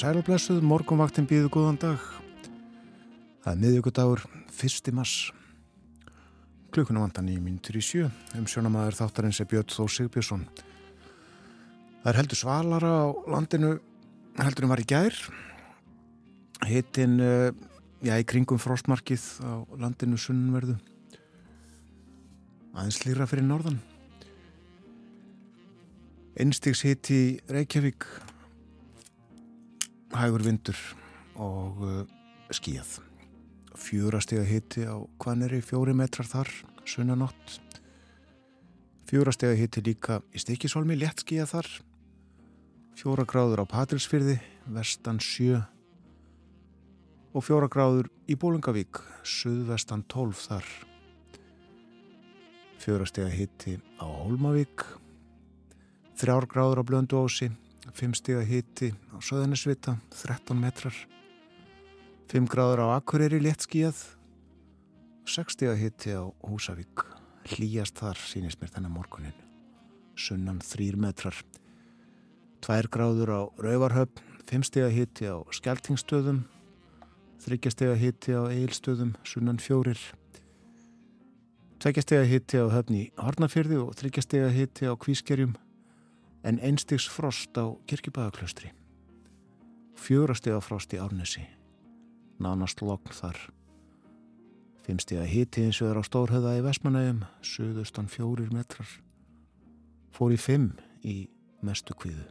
Sælblessuð, morgunvaktin býðu góðan dag. Það er miðjögudagur, fyrsti mass. Klukkuna vantan í mínutur í sjö. Um sjónamaður þáttarins er Björn Þór Sigbjörnsson. Það er heldur svalara á landinu, heldur en var í gær. Hittin, eh, já, í kringum frostmarkið á landinu sunnverðu. Aðeins lýra fyrir norðan. Einstigs hitt í Reykjavík hægur vindur og uh, skíð fjúrastega hitti á Kvaneri fjóri metrar þar, sunnanott fjúrastega hitti líka í Stikisholmi, létt skíða þar. Fjóra gráður á Patrilsfyrði vestan sjö. Og fjóra gráður í Bólungavík suðvestan tólf þar. Fjúrastega hitti á Hólmavík. Þrjár gráður á Blönduósi 5 stiga hiti á Söðanisvita, 13 metrar. 5 gráður á Akureyri léttskíjað 6 stiga hiti á Húsavík. Hlýjast þar sínist mér þennan morgunin sunnan 3 metrar. 2 gráður á Rauvarhöfn 5 stiga hiti á Skeltingstöðum 3 stiga hiti á Eilstöðum sunnan 4 2 stiga hiti á höfni Hornafyrði og 3 stiga hiti á Kvískerjum en einstigs frost á kirkjubæðaklaustri. Fjórastega frost í Árnesi. Nánast lokn þar. Fimmstega hiti eins og er á Stórhöða í Vestmanægum, söðustan fjórir metrar. Fór í fimm í mestu kvíðu.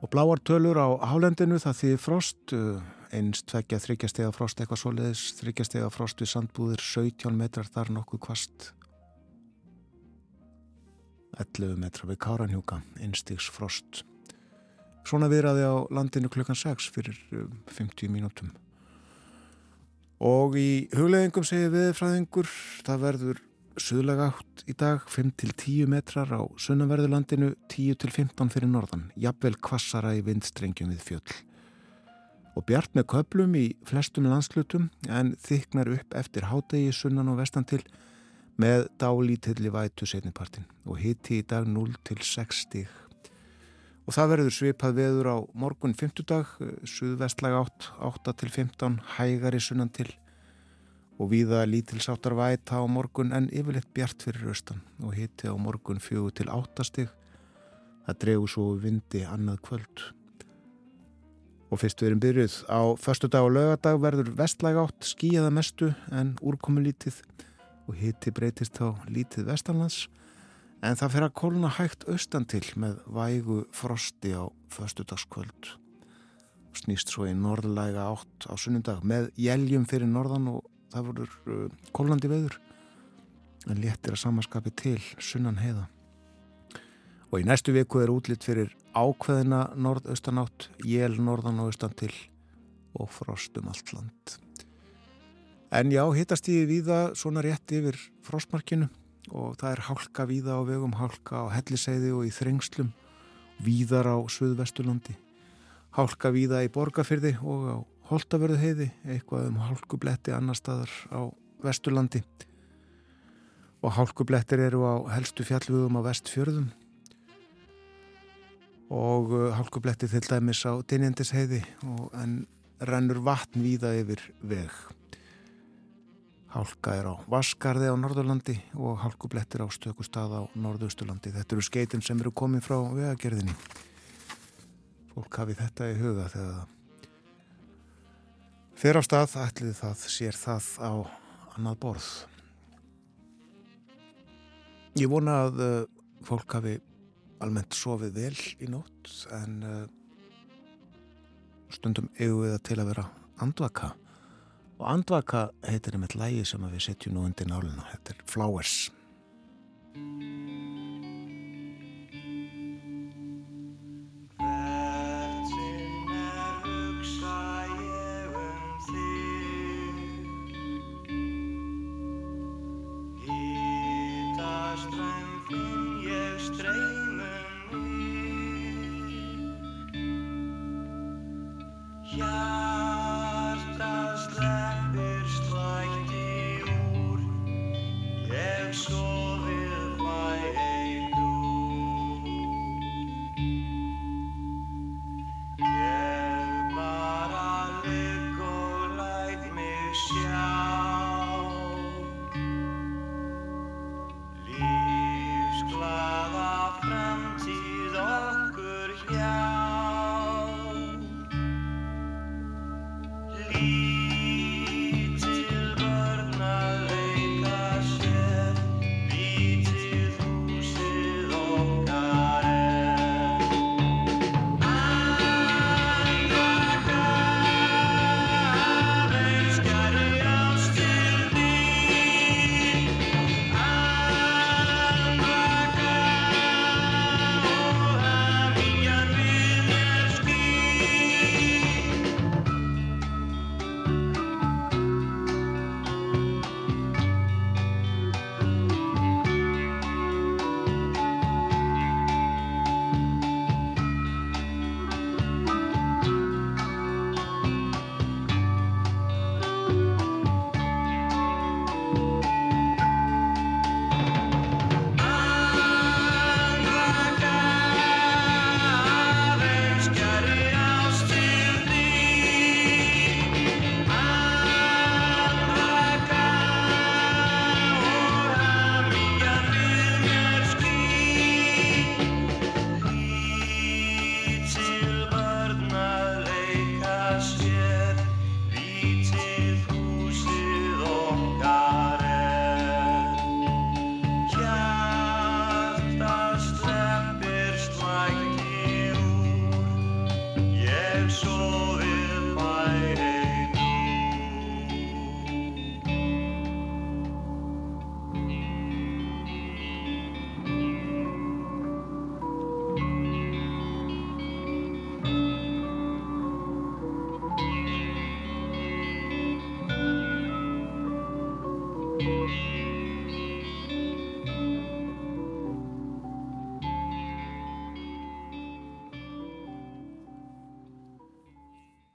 Og bláar tölur á hálendinu það því frost, einst tveggja þryggjastega frost eitthvað svoleiðis, þryggjastega frost við sandbúðir, 17 metrar þar nokkuð kvast 11 metra við Káranhjúka, einstigs frost. Svona viðraði á landinu klukkan 6 fyrir 50 um, mínútum. Og í hugleðingum segir viðfræðingur, það verður suðlega átt í dag 5-10 metrar á sunnanverðurlandinu 10-15 fyrir norðan, jafnvel kvassara í vindstrengjum við fjöll. Og bjart með köplum í flestum landslutum en þyknar upp eftir hádegi sunnan og vestan til með dálítilli vætu setnipartin og hitti í dag 0 til 6 stíg. Og það verður svipað veður á morgun 50 dag, suðvestlag 8, 8 til 15, hægari sunnan til og viða lítilsáttar væta á morgun en yfirleitt bjart fyrir austan og hitti á morgun 4 til 8 stíg. Það dregur svo vindi annað kvöld. Og fyrst við erum byrjuð á förstu dag og lögadag verður vestlag 8 skíjaða mestu en úrkomi lítið og hitti breytist á lítið vestanlands en það fer að kóluna hægt austan til með vægu frosti á föstudagskvöld. Og snýst svo í norðlæga átt á sunnundag með jæljum fyrir norðan og það voru uh, kólandi veður en léttir að samaskapi til sunnan heiða. Og í næstu viku er útlitt fyrir ákveðina norðaustanátt jél norðan og austan til og frostum allt land En já, hittast ég viða svona rétt yfir frostmarkinu og það er hálka viða á vegum, hálka á helliseiði og í þrengslum, viðar á Suðvestulandi, hálka viða í Borgafyrði og á Holtavörðu heiði, eitthvað um hálkubletti annar staðar á Vesturlandi. Og hálkublettir eru á helstu fjallvögum á Vestfjörðum. Og uh, hálkubletti til dæmis á Dinjandis heiði en rennur vatn viða yfir veg. Hálka er á Vaskarði á Norðurlandi og hálkublettir á stökustad á Norðausturlandi. Þetta eru skeitin sem eru komið frá vegagerðinni. Fólk hafi þetta í huga þegar fyrir á stað ætlið það sér það á annað borð. Ég vona að uh, fólk hafi almennt sofið vel í nótt en uh, stundum eigum við að til að vera andvaka og andvaka heitir eitt lægi sem við setjum nú undir náluna þetta er Flowers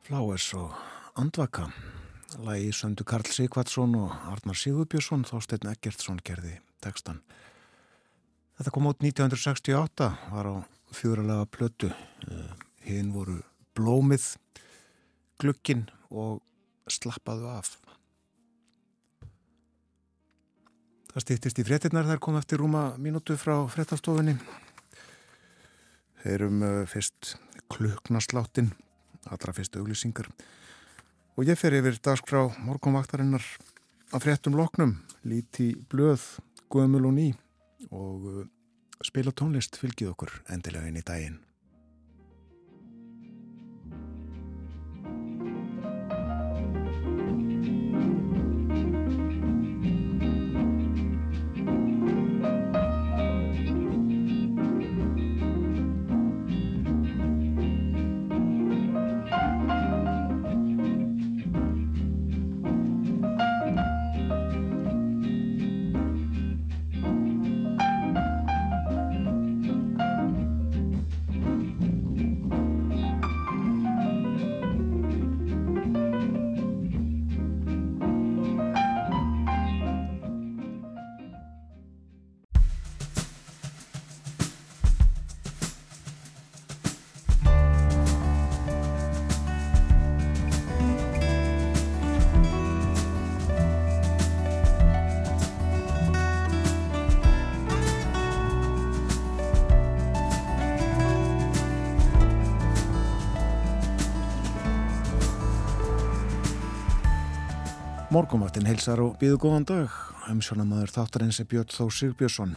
Flowers og Andvaka. Lagi söndu Karl Sigvardsson og Arnar Sigurbjörnsson þósteinn Eggertsson gerði tekstan Þetta kom út 1968 var á fjóralega plötu. Eh, hinn voru blómið glukkin og slappaðu af. Það stýttist í fréttinnar þar kom eftir rúma mínútu frá fréttastofunni. Heyrum eh, fyrst kluknasláttinn allra fyrstu auglýsingar. Og ég fer yfir dagskrá morgunvaktarinnar. Að fréttum loknum líti blöð, guðmul og ný og uh, spila tónlist fylgið okkur endilega inn í daginn Morgumáttin heilsar og býðu góðan dag. Umsjónamaður þáttarins er Björn Þó Sigbjörnsson.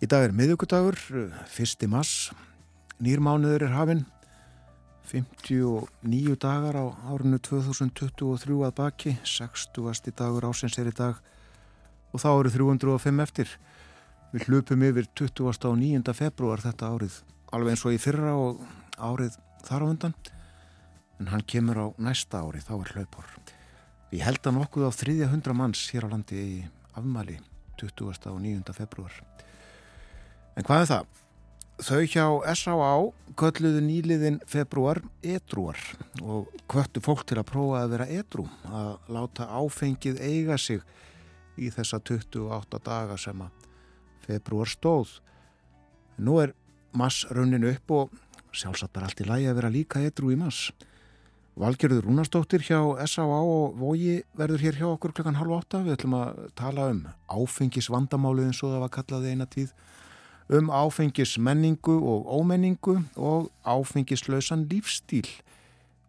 Í dag er miðugudagur, fyrsti mass. Nýrmánuður er hafinn. 59 dagar á árinu 2023 að baki. 60. dagur ásins er í dag og þá eru 305 eftir. Við hlupum yfir 20. og 9. februar þetta árið. Alveg eins og í fyrra og árið þar á undan. En hann kemur á næsta árið, þá er hlaupor. Við heldum nokkuð á 300 manns hér á landi í afmali 20. og 9. februar. En hvað er það? Þau hjá S.A.A. kölluðu nýliðin februar edruar og kvöttu fólk til að prófa að vera edru, að láta áfengið eiga sig í þessa 28 daga sem að februar stóð. Nú er mass rauninu upp og sjálfsagt er allt í lægi að vera líka edru í mass. Valgerður Rúnastóttir hjá S.A.A. og Vogi verður hér hjá okkur klokkan halv átta. Við ætlum að tala um áfengisvandamálið eins og það var kallaði eina tíð, um áfengismenningu og ómenningu og áfengislausan lífstíl.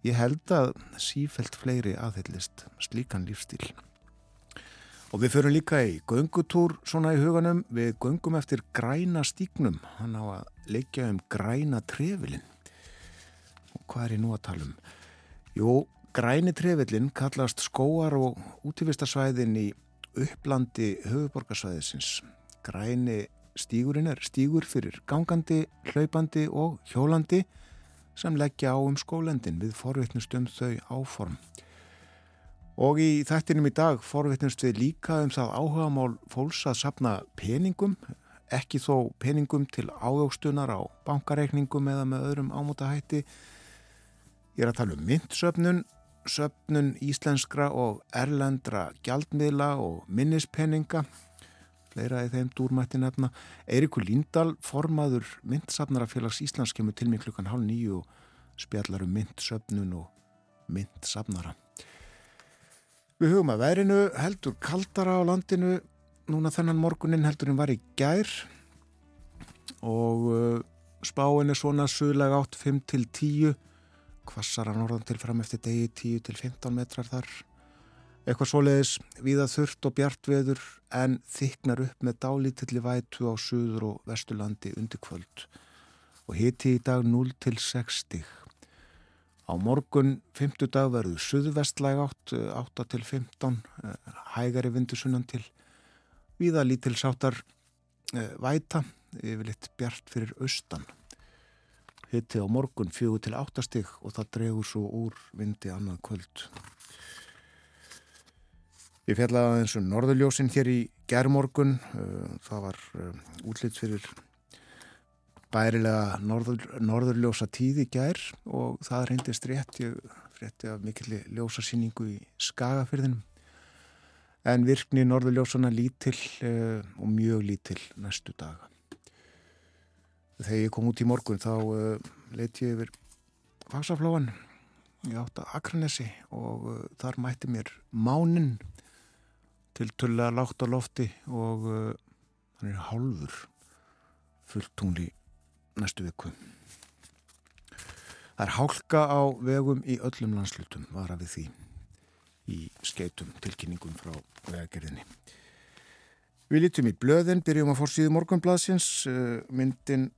Ég held að sífelt fleiri aðhyllist slíkan lífstíl. Og við förum líka í göngutúr svona í huganum. Við göngum eftir græna stíknum. Hann á að leikja um græna trefilinn. Og hvað er ég nú að tala um? Jú, græni trefillin kallast skóar og útífistarsvæðin í upplandi höfuborgarsvæðisins. Græni stígurinn er stígur fyrir gangandi, hlaupandi og hjólandi sem leggja á um skólendin við forvittnust um þau áform. Og í þættinum í dag forvittnust við líka um það áhugamál fólks að sapna peningum, ekki þó peningum til ájókstunar á bankareikningum eða með öðrum ámútahætti Ég er að tala um myndsöfnun, söfnun íslenskra og erlendra gjaldmiðla og minnispenninga, fleira í þeim dúrmætti nefna. Eirikur Líndal, formaður myndsafnarafélags Íslands, kemur til mig klukkan hálf nýju og spjallar um myndsöfnun og myndsafnara. Við hugum að verinu heldur kaldara á landinu, núna þennan morgunin heldur hann var í gær og uh, spáin er svona suðlega 8, 5 til 10 kvassara norðan til fram eftir degi 10 til 15 metrar þar. Eitthvað svoleiðis viða þurft og bjartveður en þyknar upp með dálítilli vætu á suður og vestulandi undir kvöld. Og hiti í dag 0 til 6 stig. Á morgun, 50 dag, verður suðvestlæg átt, 8 til 15, hægari vindu sunnan til viða lítil sáttar væta, yfirleitt bjart fyrir austan. Hitti á morgun 4 til 8 stig og það dregur svo úr vindi annað kvöld. Ég fjallaði eins og norðurljósinn hér í gerðmorgun, það var útlitt fyrir bærilega norður, norðurljósa tíð í gær og það reyndist rétt, ég frétti af mikilli ljósasýningu í Skagafyrðinum en virkni norðurljósana lítill uh, og mjög lítill næstu daga. Þegar ég kom út í morgun þá uh, leiti ég yfir fagsaflóan í átta Akranesi og uh, þar mætti mér mánin til tulla lágt á lofti og hann er hálfur fullt tungli næstu viku. Það er hálka á vegum í öllum landslutum, var að við því í skeitum tilkynningum frá vegagerðinni. Við lítum í blöðin, byrjum að fór síðu morgunbladsins, eh, myndin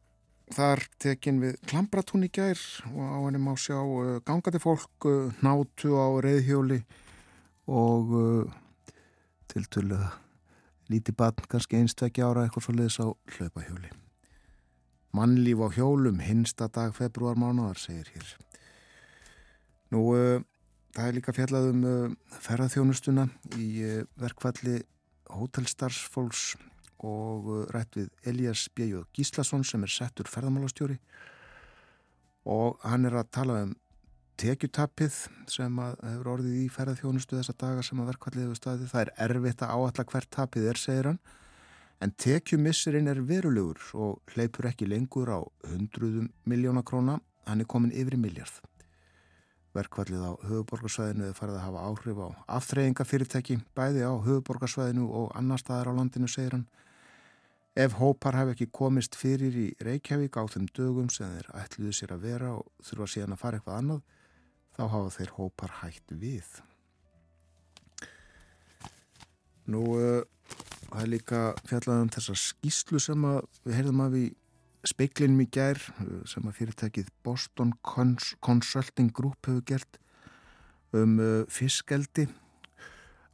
þar tekin við Klambratún í gær og á henni má sjá eh, gangandi fólk, eh, nátu á reyðhjóli og til tullu það líti barn kannski einstvekja ára eitthvað svo leiðis á hlaupahjóli. Mannlíf á hjólum, hinsta dag februar mánuðar, segir hér. Nú, uh, það er líka fjallað um uh, ferðarþjónustuna í uh, verkvalli hótelstarfsfólks og rætt við Elias B.J. Gíslason sem er settur ferðarmálastjóri og hann er að tala um tekjutappið sem hefur orðið í ferðarþjónustu þessa daga sem að verkvallið hefur staðið. Það er erfitt að áalla hvert tapið er, segir hann en tekjumissurinn er verulegur og hleypur ekki lengur á hundruðum miljóna króna, hann er komin yfir miljard. Verkvallið á höfuborgarsvæðinu er farið að hafa áhrif á aftreyingafyrirtæki, bæði á höfuborgarsvæðinu og annar staðar á landinu, segir hann. Ef hópar hafi ekki komist fyrir í Reykjavík á þeim dögum sem þeir ætluðu sér að vera og þurfa síðan að fara eitthvað annað, þá hafa þeir hópar hægt við. Nú, það er líka fjallað um þessa skýslu sem við heyrðum af í speiklinum í gær sem að fyrirtækið Boston Cons Consulting Group hefur gert um uh, fiskeldi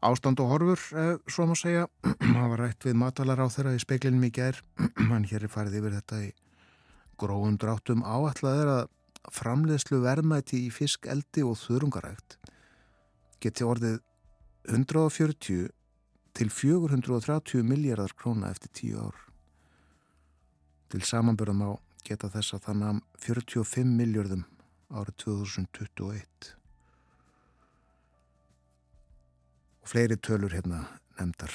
ástand og horfur eh, svo maður segja það var rætt við matalar á þeirra í speiklinum í gær hann hér er farið yfir þetta í gróðum dráttum áallega er að framleiðslu verðmæti í fiskeldi og þurrungarækt geti orðið 140 til 430 miljardar króna eftir tíu ár. Til samanbörðum á geta þess að það namn 45 miljardum árið 2021. fleiri tölur hérna nefndar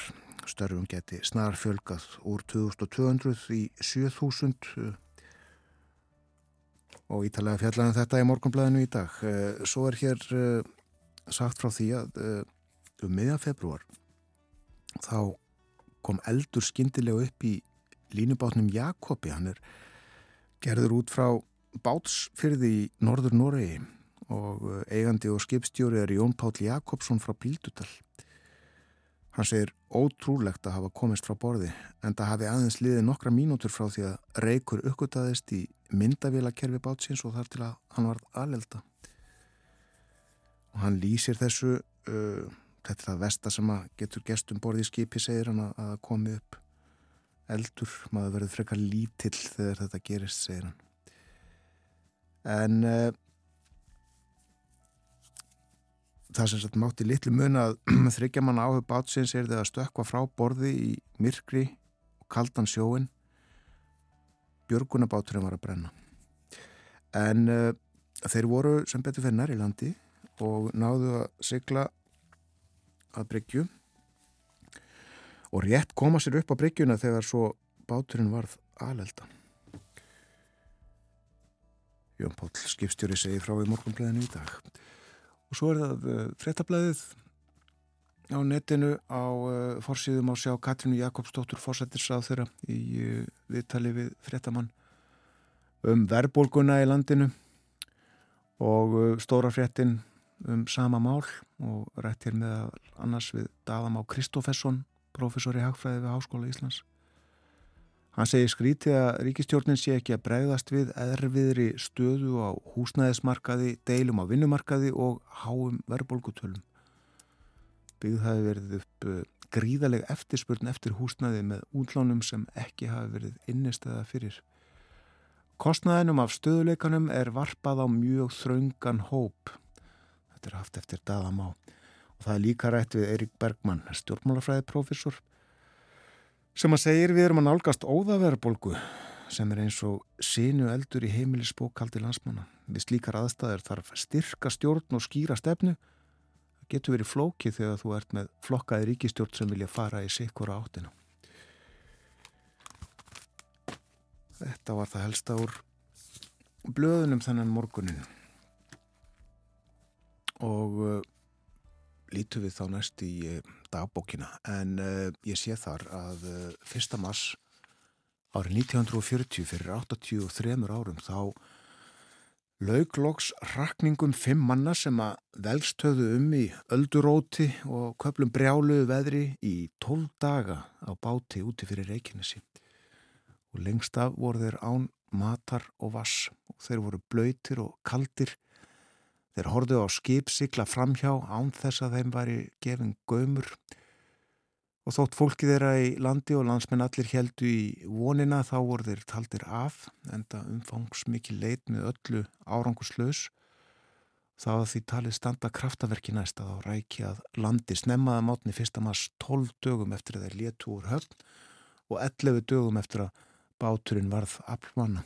störfum geti snar fjölgað úr 2200 í 7000 og ítalega fjallaðum þetta í morgunblæðinu í dag. Eh, svo er hér eh, sagt frá því að eh, um miðjan februar þá kom eldur skindilega upp í línubátnum Jakobi, hann er gerður út frá bátsfyrði í norður Noregi og eh, eigandi og skipstjóri er Jón Páll Jakobsson frá Bíldudal. Hann segir ótrúlegt að hafa komist frá borði en það hafi aðeins liðið nokkra mínútur frá því að reykur uppgötaðist í myndavélakerfi bátsins og þar til að hann var aðlelda. Og hann lýsir þessu uh, þetta er það vesta sem að getur gestum borði í skipi segir hann að, að komi upp eldur, maður verður frekar lítill þegar þetta gerist, segir hann en uh, það sem sagt mátti litlu mun að þryggja mann áhug bátsins er að stökka frá borði í myrkri og kaldan sjóin björgunabáturinn var að brenna en uh, þeir voru sem betur fyrir nær í landi og náðu að sigla að bryggju og rétt koma sér upp á bryggjuna þegar svo báturinn varð aðlelda. Jón Pál skipstjóri segi frá í morgunblæðinu í dag. Og svo er það uh, frettablaðið á netinu á uh, fórsýðum á sjá Katrinu Jakobsdóttur fórsættirsað þeirra í uh, viðtali við frettamann um verðbólguna í landinu og stóra frettin um sama mál og rætt hér með annars við Daðamá Kristófesson, professor í Hagfræði við Háskóla Íslands. Hann segir skrítið að ríkistjórnin sé ekki að bregðast við erfiðri stöðu á húsnæðismarkaði, deilum á vinnumarkaði og háum verðbólgutölum. Byggð hafi verið upp eh, gríðaleg eftirspurn eftir húsnæði með útlánum sem ekki hafi verið innistæða fyrir. Kostnæðinum af stöðuleikanum er varpað á mjög þraungan hóp. Þetta er haft eftir daðamá. Og það er líka rætt við Eirik Bergmann, stjórnmálafræðiprofessor sem að segir við erum að nálgast óðaverðbolgu sem er eins og sínu eldur í heimilisbókaldi landsmanna. Við slíkar aðstæðir þarf styrka stjórn og skýra stefnu. Það getur verið flókið þegar þú ert með flokkaði ríkistjórn sem vilja fara í sikkura áttina. Þetta var það helsta úr blöðunum þennan morgunin og uh, lítu við þá næst í uh, dagbókina en uh, ég sé þar að 1. mars árið 1940 fyrir 83 árum þá laugloks rakningum fimm manna sem að velstöðu um í ölduróti og köplum brjáluðu veðri í 12 daga á báti úti fyrir Reykjanesi og lengst af voru þeir án matar og vass og þeir voru blöytir og kaldir Þeir horfðu á skipsikla framhjá án þess að þeim væri gefin gömur og þótt fólki þeirra í landi og landsmenn allir heldu í vonina þá voru þeir taldir af enda umfangs mikið leit með öllu áranguslaus þá að því talið standa kraftaverki næst að á ræki að landi snemmaða mátni fyrsta maður 12 dögum eftir að þeir létu úr höfn og 11 dögum eftir að báturinn varð aflmanna.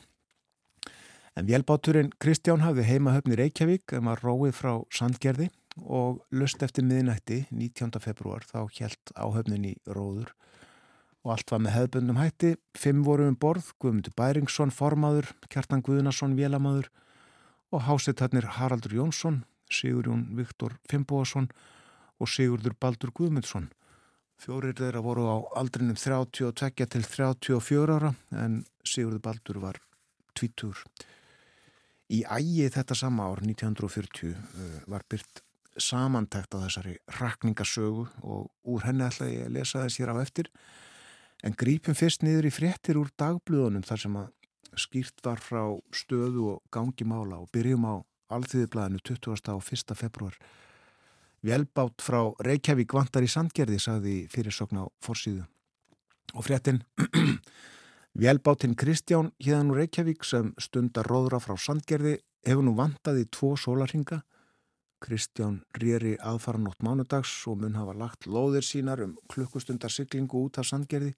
En vélbáturinn Kristján hafði heimahöfni Reykjavík en var róið frá Sandgerði og lust eftir miðnætti 19. februar þá helt áhöfnin í róður og allt var með hefðbundum hætti. Fimm voru um borð, Guðmundur Bæringsson formaður, Kjartan Guðnason vélamaður og hásettarnir Haraldur Jónsson, Sigurjón Viktor Fimboasson og Sigurdur Baldur Guðmundsson. Fjórir þeirra voru á aldrinum 32 til 34 ára en Sigurdur Baldur var tvítur. Í ægi þetta sama ár 1940 uh, var byrt samantækt á þessari rakningasögu og úr henni ætla ég að lesa þess hér á eftir en grípum fyrst niður í fréttir úr dagblöðunum þar sem að skýrt var frá stöðu og gangi mála og byrjum á alþýðiblaðinu 20. og 1. februar Velbátt frá Reykjavík vantar í Sandgerði sagði fyrirsokna á forsýðu og fréttin Vélbátinn Kristján híðan úr Reykjavík sem stundar róðra frá Sandgerði hefur nú vantaði tvo sólarhinga. Kristján rýri aðfaranótt mánudags og mun hafa lagt lóðir sínar um klukkustundar syklingu út af Sandgerði.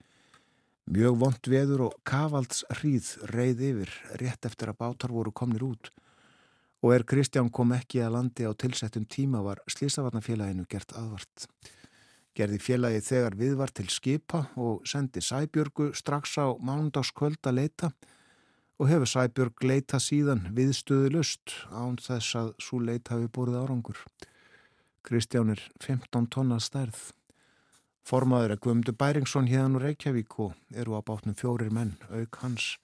Mjög vond veður og kavalds hríð reið yfir rétt eftir að bátar voru komnir út. Og er Kristján kom ekki að landi á tilsettum tíma var Slísavarnafélaginu gert aðvart gerði félagi þegar viðvar til skipa og sendi Sæbjörgu strax á mánundagskvöld að leita og hefur Sæbjörg leita síðan viðstöðu lust án þess að svo leita hafi búrið árangur. Kristján er 15 tonna stærð. Formaður er Guðmundur Bæringsson hérðan úr Reykjavík og eru á bátnum fjórir menn, auk hans,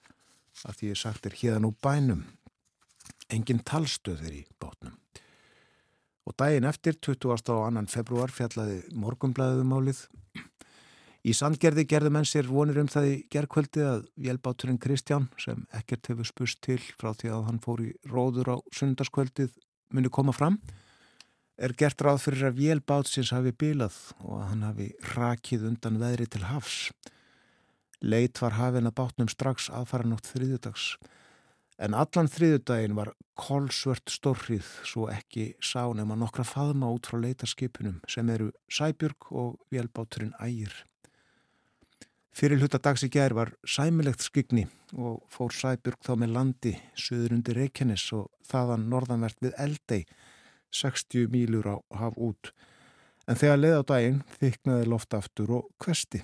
að því ég sagt er hérðan úr bænum. Engin talstöðir í bátnum. Og daginn eftir, 20. og annan februar, fjallaði morgumblæðumálið. Í sandgerði gerði menn sér vonir um það í gerðkvöldi að vélbáturinn Kristján, sem ekkert hefur spust til frá því að hann fór í róður á sundarskvöldið, muni koma fram, er gert ráð fyrir að vélbátsins hafi bílað og að hann hafi rakið undan veðri til hafs. Leit var hafin að bátnum strax aðfara nátt þriðudags. En allan þriðudaginn var kolsvört stórrið svo ekki sá nema nokkra faðma út frá leitarskipunum sem eru Sæbjörg og vélbáturinn Ægir. Fyrir hluta dags í gær var sæmilegt skygni og fór Sæbjörg þá með landi söður undir Reykjanes og þaðan norðanvert við Eldei 60 mílur á haf út. En þegar leið á daginn þyknaði loftaftur og kvesti.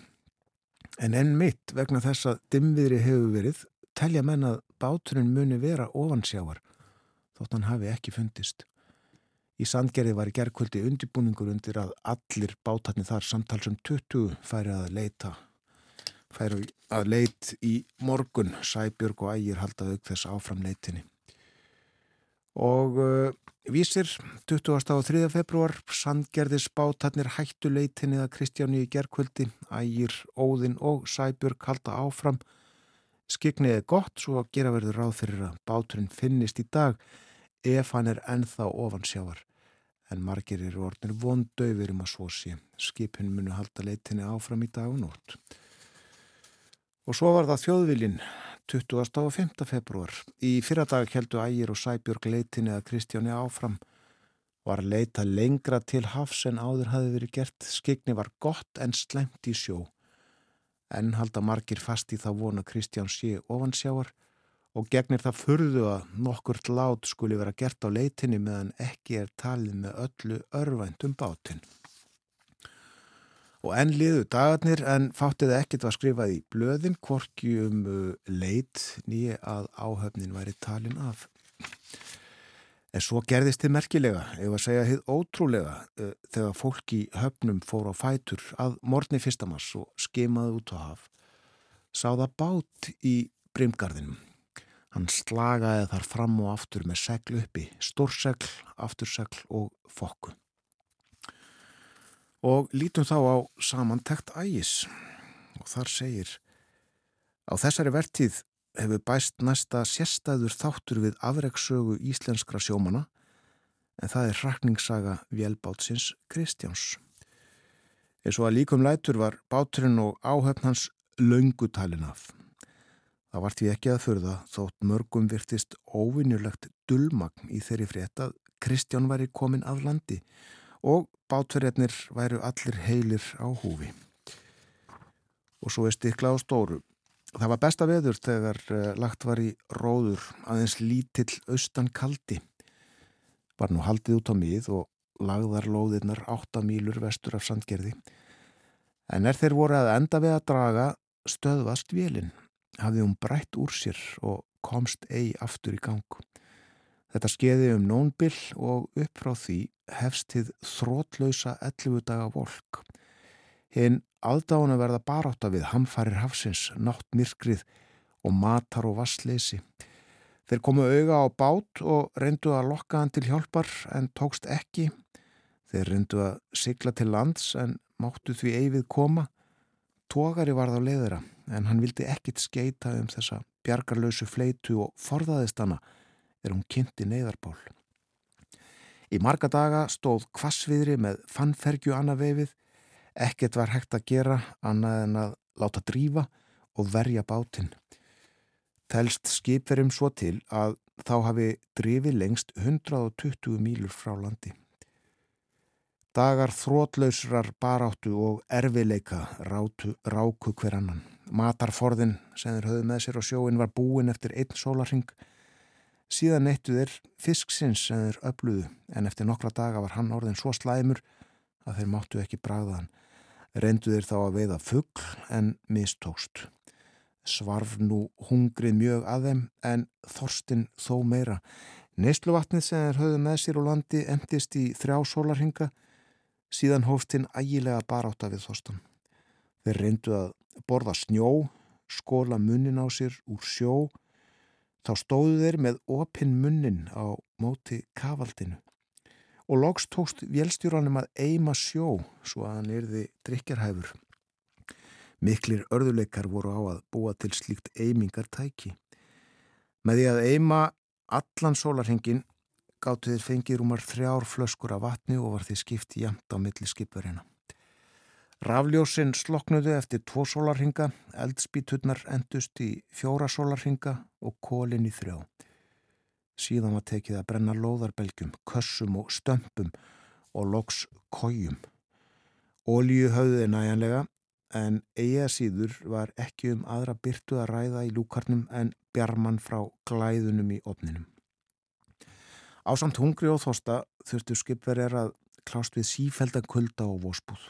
En enn mitt vegna þess að dimviðri hefur verið telja menn að báturinn muni vera ofansjáar þótt hann hafi ekki fundist. Í sandgerði var í gerðkvöldi undibúningur undir að allir bátarnir þar samtalsum 20 færi að leita færi að leit í morgun Sæbjörg og Ægir haldaði auk þess áfram leitinni. Og uh, vísir 23. februar sandgerðis bátarnir hættu leitinni að Kristjáni í gerðkvöldi Ægir, Óðinn og Sæbjörg halda áfram Skiknið er gott svo að gera verður ráð fyrir að báturinn finnist í dag ef hann er ennþá ofan sjávar. En margir eru orðnir vondauðir um að svo sé. Skipin munu halda leitinni áfram í dag og nótt. Og svo var það þjóðvilin 20. og 5. februar. Í fyrradag heldu ægir og sæbjörg leitinni að Kristjáni áfram. Var leita lengra til hafs en áður hafi verið gert. Skikni var gott en slemt í sjó en halda margir fast í það vona Kristján sé ofansjáar og gegnir það furðu að nokkurt lát skuli vera gert á leitinni meðan ekki er talið með öllu örvænt um bátinn. Og enn liðu dagarnir en fáttið ekkit var skrifað í blöðin hvorki um uh, leit nýja að áhöfnin væri talin af. En svo gerðist þið merkilega, ef að segja þið ótrúlega, uh, þegar fólk í höfnum fór á fætur að morgni fyrstamass og skemaði út á haf. Sáða bát í brimgarðinum. Hann slagaði þar fram og aftur með segl uppi, stórsegl, aftursegl og fokku. Og lítum þá á samantekt ægis og þar segir Á þessari vertíð hefur bæst næsta sérstæður þáttur við afreiksögu íslenskra sjómana en það er hrakningssaga vélbátsins Kristjáns. Eins og að líkum lætur var báturinn og áhöfn hans laungutalin af. Það var því ekki að förða þótt mörgum virtist óvinnulegt dulmagn í þeirri frétt að Kristján væri komin af landi og bátverjarnir væru allir heilir á húfi. Og svo er stikla á stóru Það var besta veður þegar uh, lagt var í róður aðeins lítill austan kaldi. Var nú haldið út á mið og lagðar lóðirnar 8 mílur vestur af sandgerði. En er þeir voru að enda við að draga stöðvast vélinn. Hafði hún brætt úr sér og komst eigi aftur í gang. Þetta skeiði um nónbill og upp frá því hefstið þrótlausa 11 daga volk. Hinn aðdána verða baráta við hamfarir hafsins, náttmyrkrið og matar og vassleysi. Þeir komu auga á bát og reyndu að lokka hann til hjálpar en tókst ekki. Þeir reyndu að sigla til lands en máttu því eivið koma. Tógari varð á leiðira en hann vildi ekkit skeita um þessa bjargarlausu fleitu og forðaðist hana er hún kynnti neyðarból. Í marga daga stóð kvassviðri með fannfergju annað veifið Ekkert var hægt að gera annað en að láta drífa og verja bátinn. Telst skipverjum svo til að þá hafi drifið lengst 120 mílur frá landi. Dagar þrótlausrar baráttu og erfileika rátu, ráku hver annan. Matarforðin sem þeir höfðu með sér á sjóin var búin eftir einn sólarring. Síðan neittu þeir fisksins sem þeir öfluðu en eftir nokkra daga var hann orðin svo slæmur að þeir máttu ekki bragða hann reyndu þeir þá að veiða fuggl en mistókst. Svarf nú hungrið mjög að þeim en þorstin þó meira. Neistluvatnið sem þeir höfðu með sér og landi endist í þrjá sólarhinga síðan hóftinn ægilega baráta við þorstan. Þeir reyndu að borða snjó, skóla munnin á sér úr sjó, þá stóðu þeir með opinn munnin á móti kavaldinu og loks tókst vélstjóranum að eima sjó svo að hann erði drikjarhæfur. Miklir örðuleikar voru á að búa til slíkt eimingartæki. Með því að eima allan sólarhengin gáttu þeir fengið rúmar þrjár flöskur af vatni og var því skipt jæmt á milli skipverina. Rafljósinn sloknuðu eftir tvo sólarhinga, eldspíturnar endust í fjóra sólarhinga og kólinn í þrjá. Síðan var tekið að brenna lóðarbelgjum, kössum og stömpum og loks kójum. Ólíu höfðuði næjanlega en eiga síður var ekki um aðra byrtu að ræða í lúkarnum en bjarman frá glæðunum í opninum. Ásamt hungri og þosta þurftu skipverjar að klást við sífeldan kulda og vósbúð.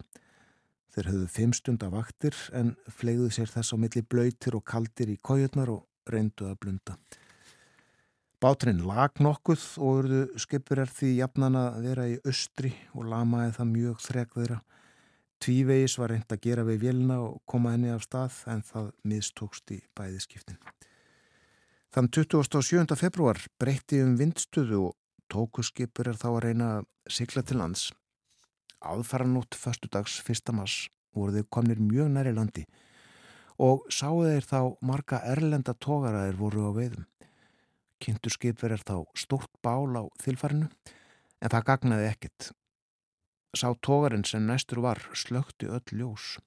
Þeir höfðu fimm stund af vaktir en flegðu sér þess á milli blöytir og kaldir í kójurnar og reyndu að blunda. Báturinn lag nokkuð og urðu skipverjar því jafnan að vera í austri og lamaði það mjög þrek þeirra. Tvívegis var reynd að gera við vélina og koma henni af stað en það miðstókst í bæðiskiptin. Þann 27. februar breytti um vindstöðu og tóku skipverjar þá að reyna að sigla til lands. Aðfara nótt förstu dags 1. mars voru þau komnir mjög næri landi og sáu þeir þá marga erlenda tógaraðir voru á veiðum. Kynntur skipver er þá stórt bál á þilfarinu en það gagnaði ekkit. Sá tógarinn sem næstur var slökti öll ljós.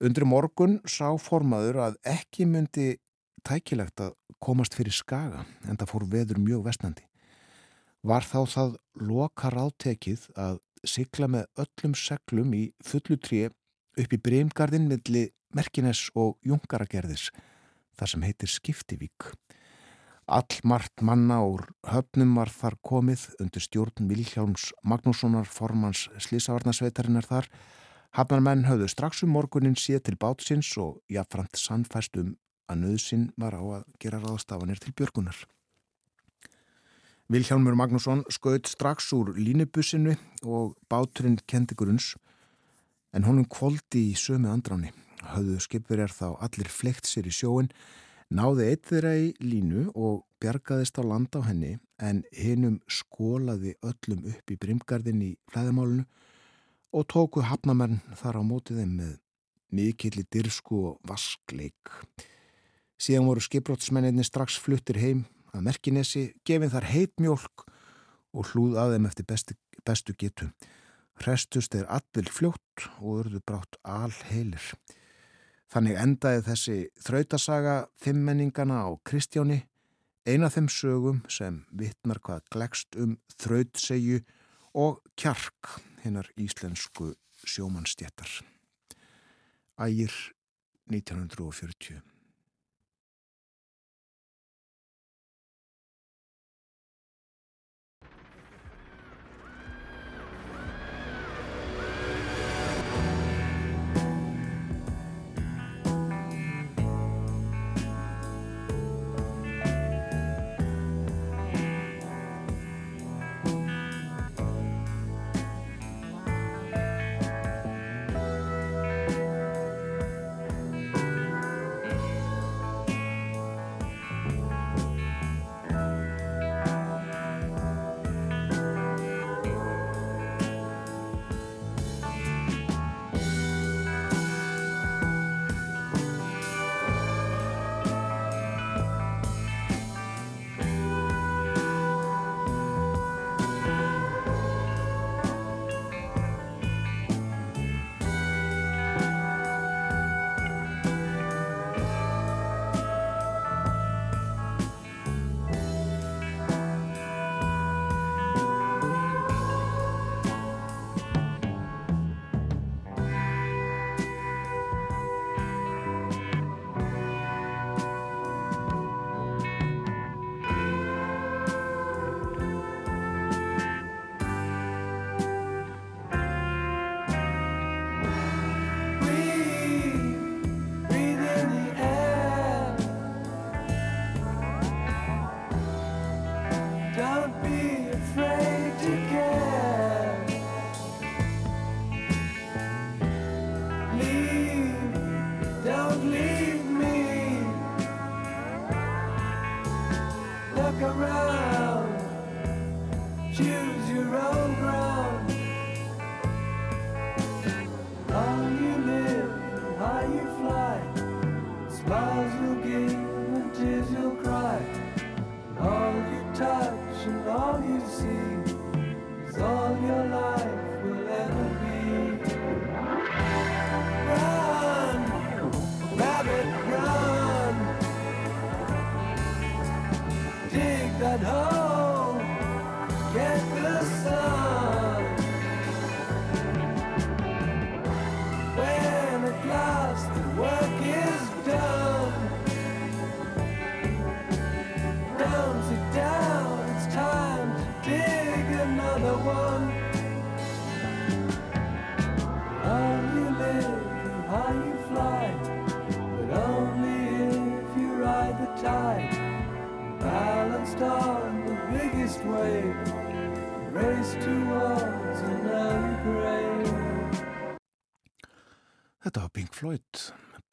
Undri morgun sá formaður að ekki myndi tækilegt að komast fyrir skaga en það fór veður mjög vestnandi. Var þá það lokar átekið að sigla með öllum seglum í fullu tríu upp í breymgarðin milli Merkines og Jungaragerðis þar sem heitir Skiptivík. All margt manna úr höfnum var þar komið undir stjórn Vilhjálms Magnússonar formans Slísavarnasveitarinnar þar. Hafnarmenn höfðu strax um morgunin séð til bátsins og jáfnframt sannfæst um að nöðsinn var á að gera ráðstafanir til björgunar. Vilhjálmur Magnússon skaut strax úr línubussinu og báturinn kendi grunns en honum kvóldi í sömu andráni. Höfðu skipverjar þá allir flekt sér í sjóin, náði eitt þeirra í línu og bjargaðist á land á henni en hinnum skólaði öllum upp í brimgarðin í flæðamálunu og tóku hafnamenn þar á mótið þeim með mikill í dyrsku og vaskleik. Síðan voru skipbrótsmenninni strax fluttir heim að Merkinesi, gefin þar heit mjölk og hlúð að þeim eftir bestu, bestu getu. Hrestust er allir fljótt og urðu brátt alheilir. Þannig endaði þessi þrautasaga fimmenningana á Kristjáni, eina þeim sögum sem vittnar hvað glegst um þrautsegju og kjark hinnar íslensku sjómanstjættar. Ægir 1940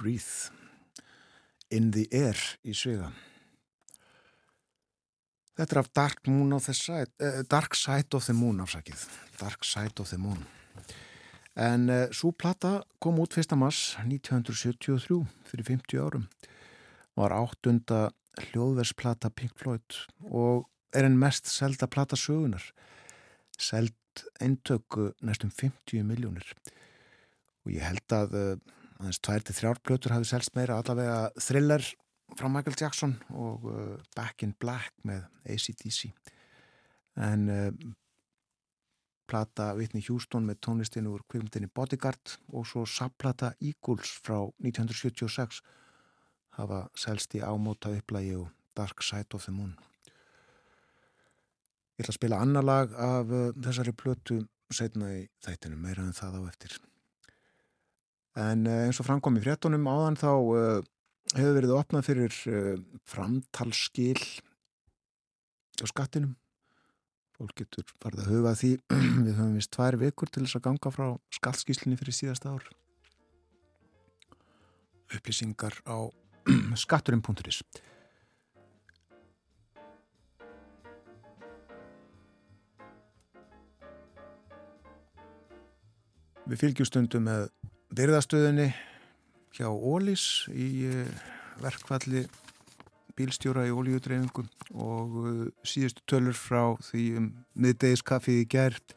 Breathe, In the Air í svega. Þetta er af Dark, Moon of the Side, uh, Dark Side of the Moon afsakið, Dark Side of the Moon. En uh, svo plata kom út 1. mars 1973 fyrir 50 árum. Var áttunda hljóðversplata Pink Floyd og er en mest selda plata sögunar. Seld eintöku næstum 50 miljónir. Og ég held að uh, aðeins tvær til þrjár plötur hafi selst meira allavega thriller frá Michael Jackson og uh, Back in Black með ACDC. En plata Whitney Houston með tónlistinu úr kvimtinu Bodyguard og svo sapplata Eagles frá 1976 hafa selst í ámóta upplægi og Dark Side of the Moon. Ég ætla að spila annar lag af uh, þessari plötu setna í þættinu, meira en það á eftir. En uh, eins og framkom í fréttunum áðan þá uh, hefur verið opnað fyrir uh, framtalskil á skattinum. Fólk getur farið að huga því. Við höfum vist tvær vikur til þess að ganga frá skattskíslinni fyrir síðasta ár. Upplýsingar á skatturinn.is Við fylgjumstundum með byrðastöðinni hjá Ólís í eh, verkvalli bílstjóra í ólíudreyfingu og uh, síðustu tölur frá því um miðdegiskaffið í gert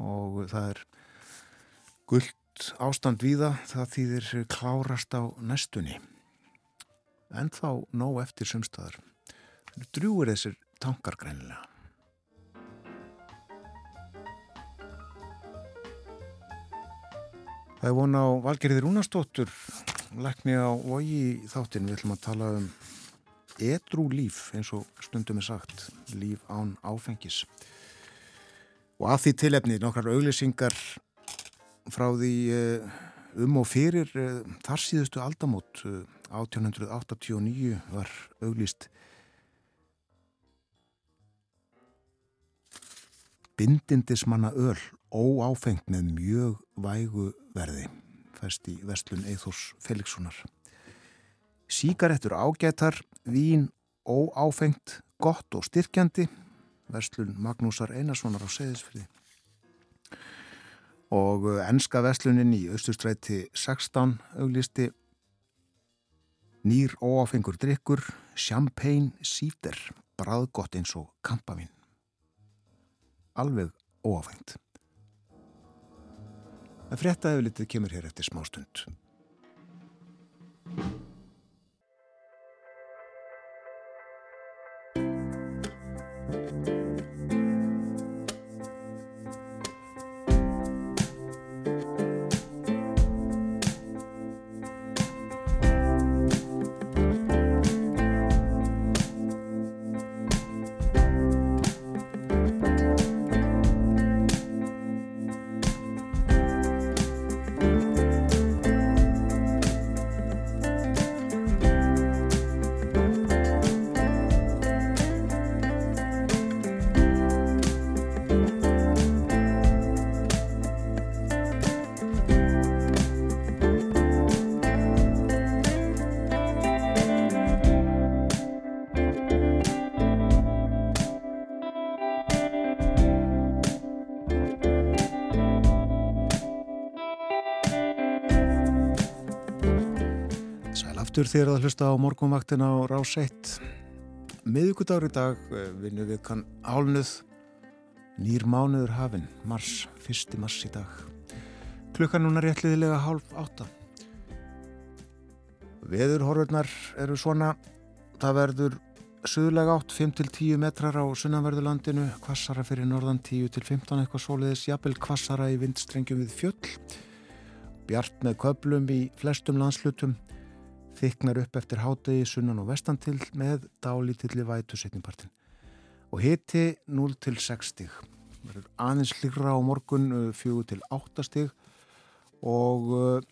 og það er gullt ástand víða. Það þýðir klárast á næstunni. En þá nóg eftir sumstaðar drúur þessir tankar greinilega Það er vona á Valgerði Rúnastóttur lekni á vogi þáttinn. Við ætlum að tala um edru líf eins og stundum er sagt líf án áfengis. Og að því tilefni nokkrar auglýsingar frá því eh, um og fyrir eh, þar síðustu aldamót 1889 eh, var auglýst bindindismanna öll óáfengt með mjög vægu verði fæst í vestlun Eithors Felixsonar Síkaretur ágætar, vín óáfengt, gott og styrkjandi, verslun Magnúsar Einarssonar á Seyðisfriði. Og ennska verslunin í Östustræti 16 auglisti nýr óáfengur drikkur, champagne síter, bræðgott eins og kampavinn. Alveg óáfengt. Það fréttaði litið kemur hér eftir smástund. Aftur þér að hlusta á morgunvaktin á Rás 1 miðugudagur í dag eh, vinnum við kann álnuð nýr mánuður hafinn mars, fyrsti mars í dag. Klukkan núna réttliðilega hálf átta. Veðurhorfurnar eru svona það verður suðlega átt 5-10 metrar á sunnanverðurlandinu kvassara fyrir norðan 10-15 eitthvað soliðis jafnvel kvassara í vindstrengjum við fjöll. Bjart með köplum í flestum landslutum þyknar upp eftir hádegi sunnan og vestan til með dálítilli vætu setnipartin. Og hiti 0 til 6 stig. Verður aðeins hlýra á morgun 4 uh, til 8 stig og uh,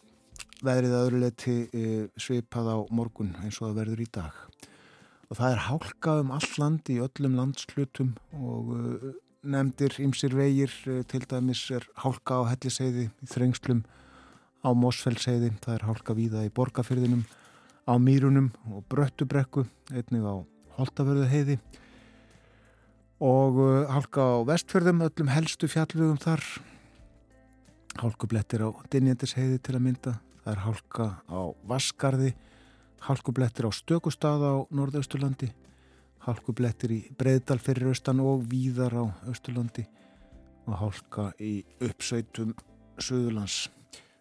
veðrið aðurleiti uh, svipað á morgun eins og það verður í dag. Og það er hálkað um all land í öllum landslutum og nefndir ymsir vegir til dæmis er hálka á helliseiði í þrengslum á Mósfellseiði, það er hálka víða í borgarfyrðinum á Mýrunum og Bröttubrekku, einnig á Holtavörðu heiði og uh, halka á vestfjörðum, öllum helstu fjallugum þar. Hálkublettir á Dinjendisheiði til að mynda, það er hálka á Vaskarði, hálkublettir á Stökustad á Norðausturlandi, hálkublettir í Breiðdal fyrir austan og víðar á Austurlandi. Og hálka í uppsveitum Suðurlands.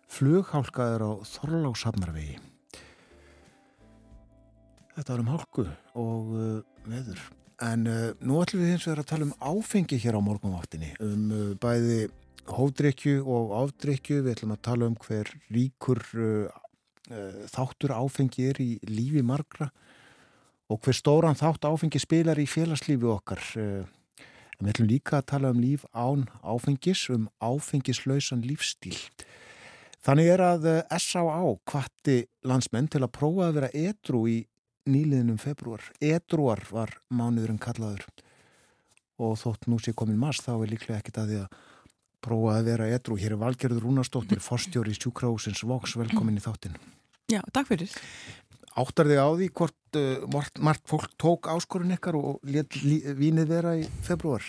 Flughálka er á Þorláshafnarvegi. Þetta var um hálku og uh, veður. En uh, nú ætlum við hins vegar að tala um áfengi hér á morgunváttinni, um uh, bæði hódrykju og áfdrykju. Við ætlum að tala um hver ríkur uh, uh, þáttur áfengi er í lífi margra og hver stóran þátt áfengi spilar í félagslífi okkar. Uh, en við ætlum líka að tala um líf án áfengis, um áfengislausan lífstíl. Þannig er að S.A.A. kvatti landsmenn til að prófa að vera edru í nýliðinum februar. Edruar var mánuðurinn kallaður og þótt nú sé komin mars þá er líklega ekkit að því að prófa að vera edru. Hér er Valgerður Rúnarsdóttir, forstjóri í sjúkrahúsins Vox, velkomin í þáttin. Já, takk fyrir. Áttar þig á því hvort uh, margt fólk tók áskorun ykkar og let vínið vera í februar?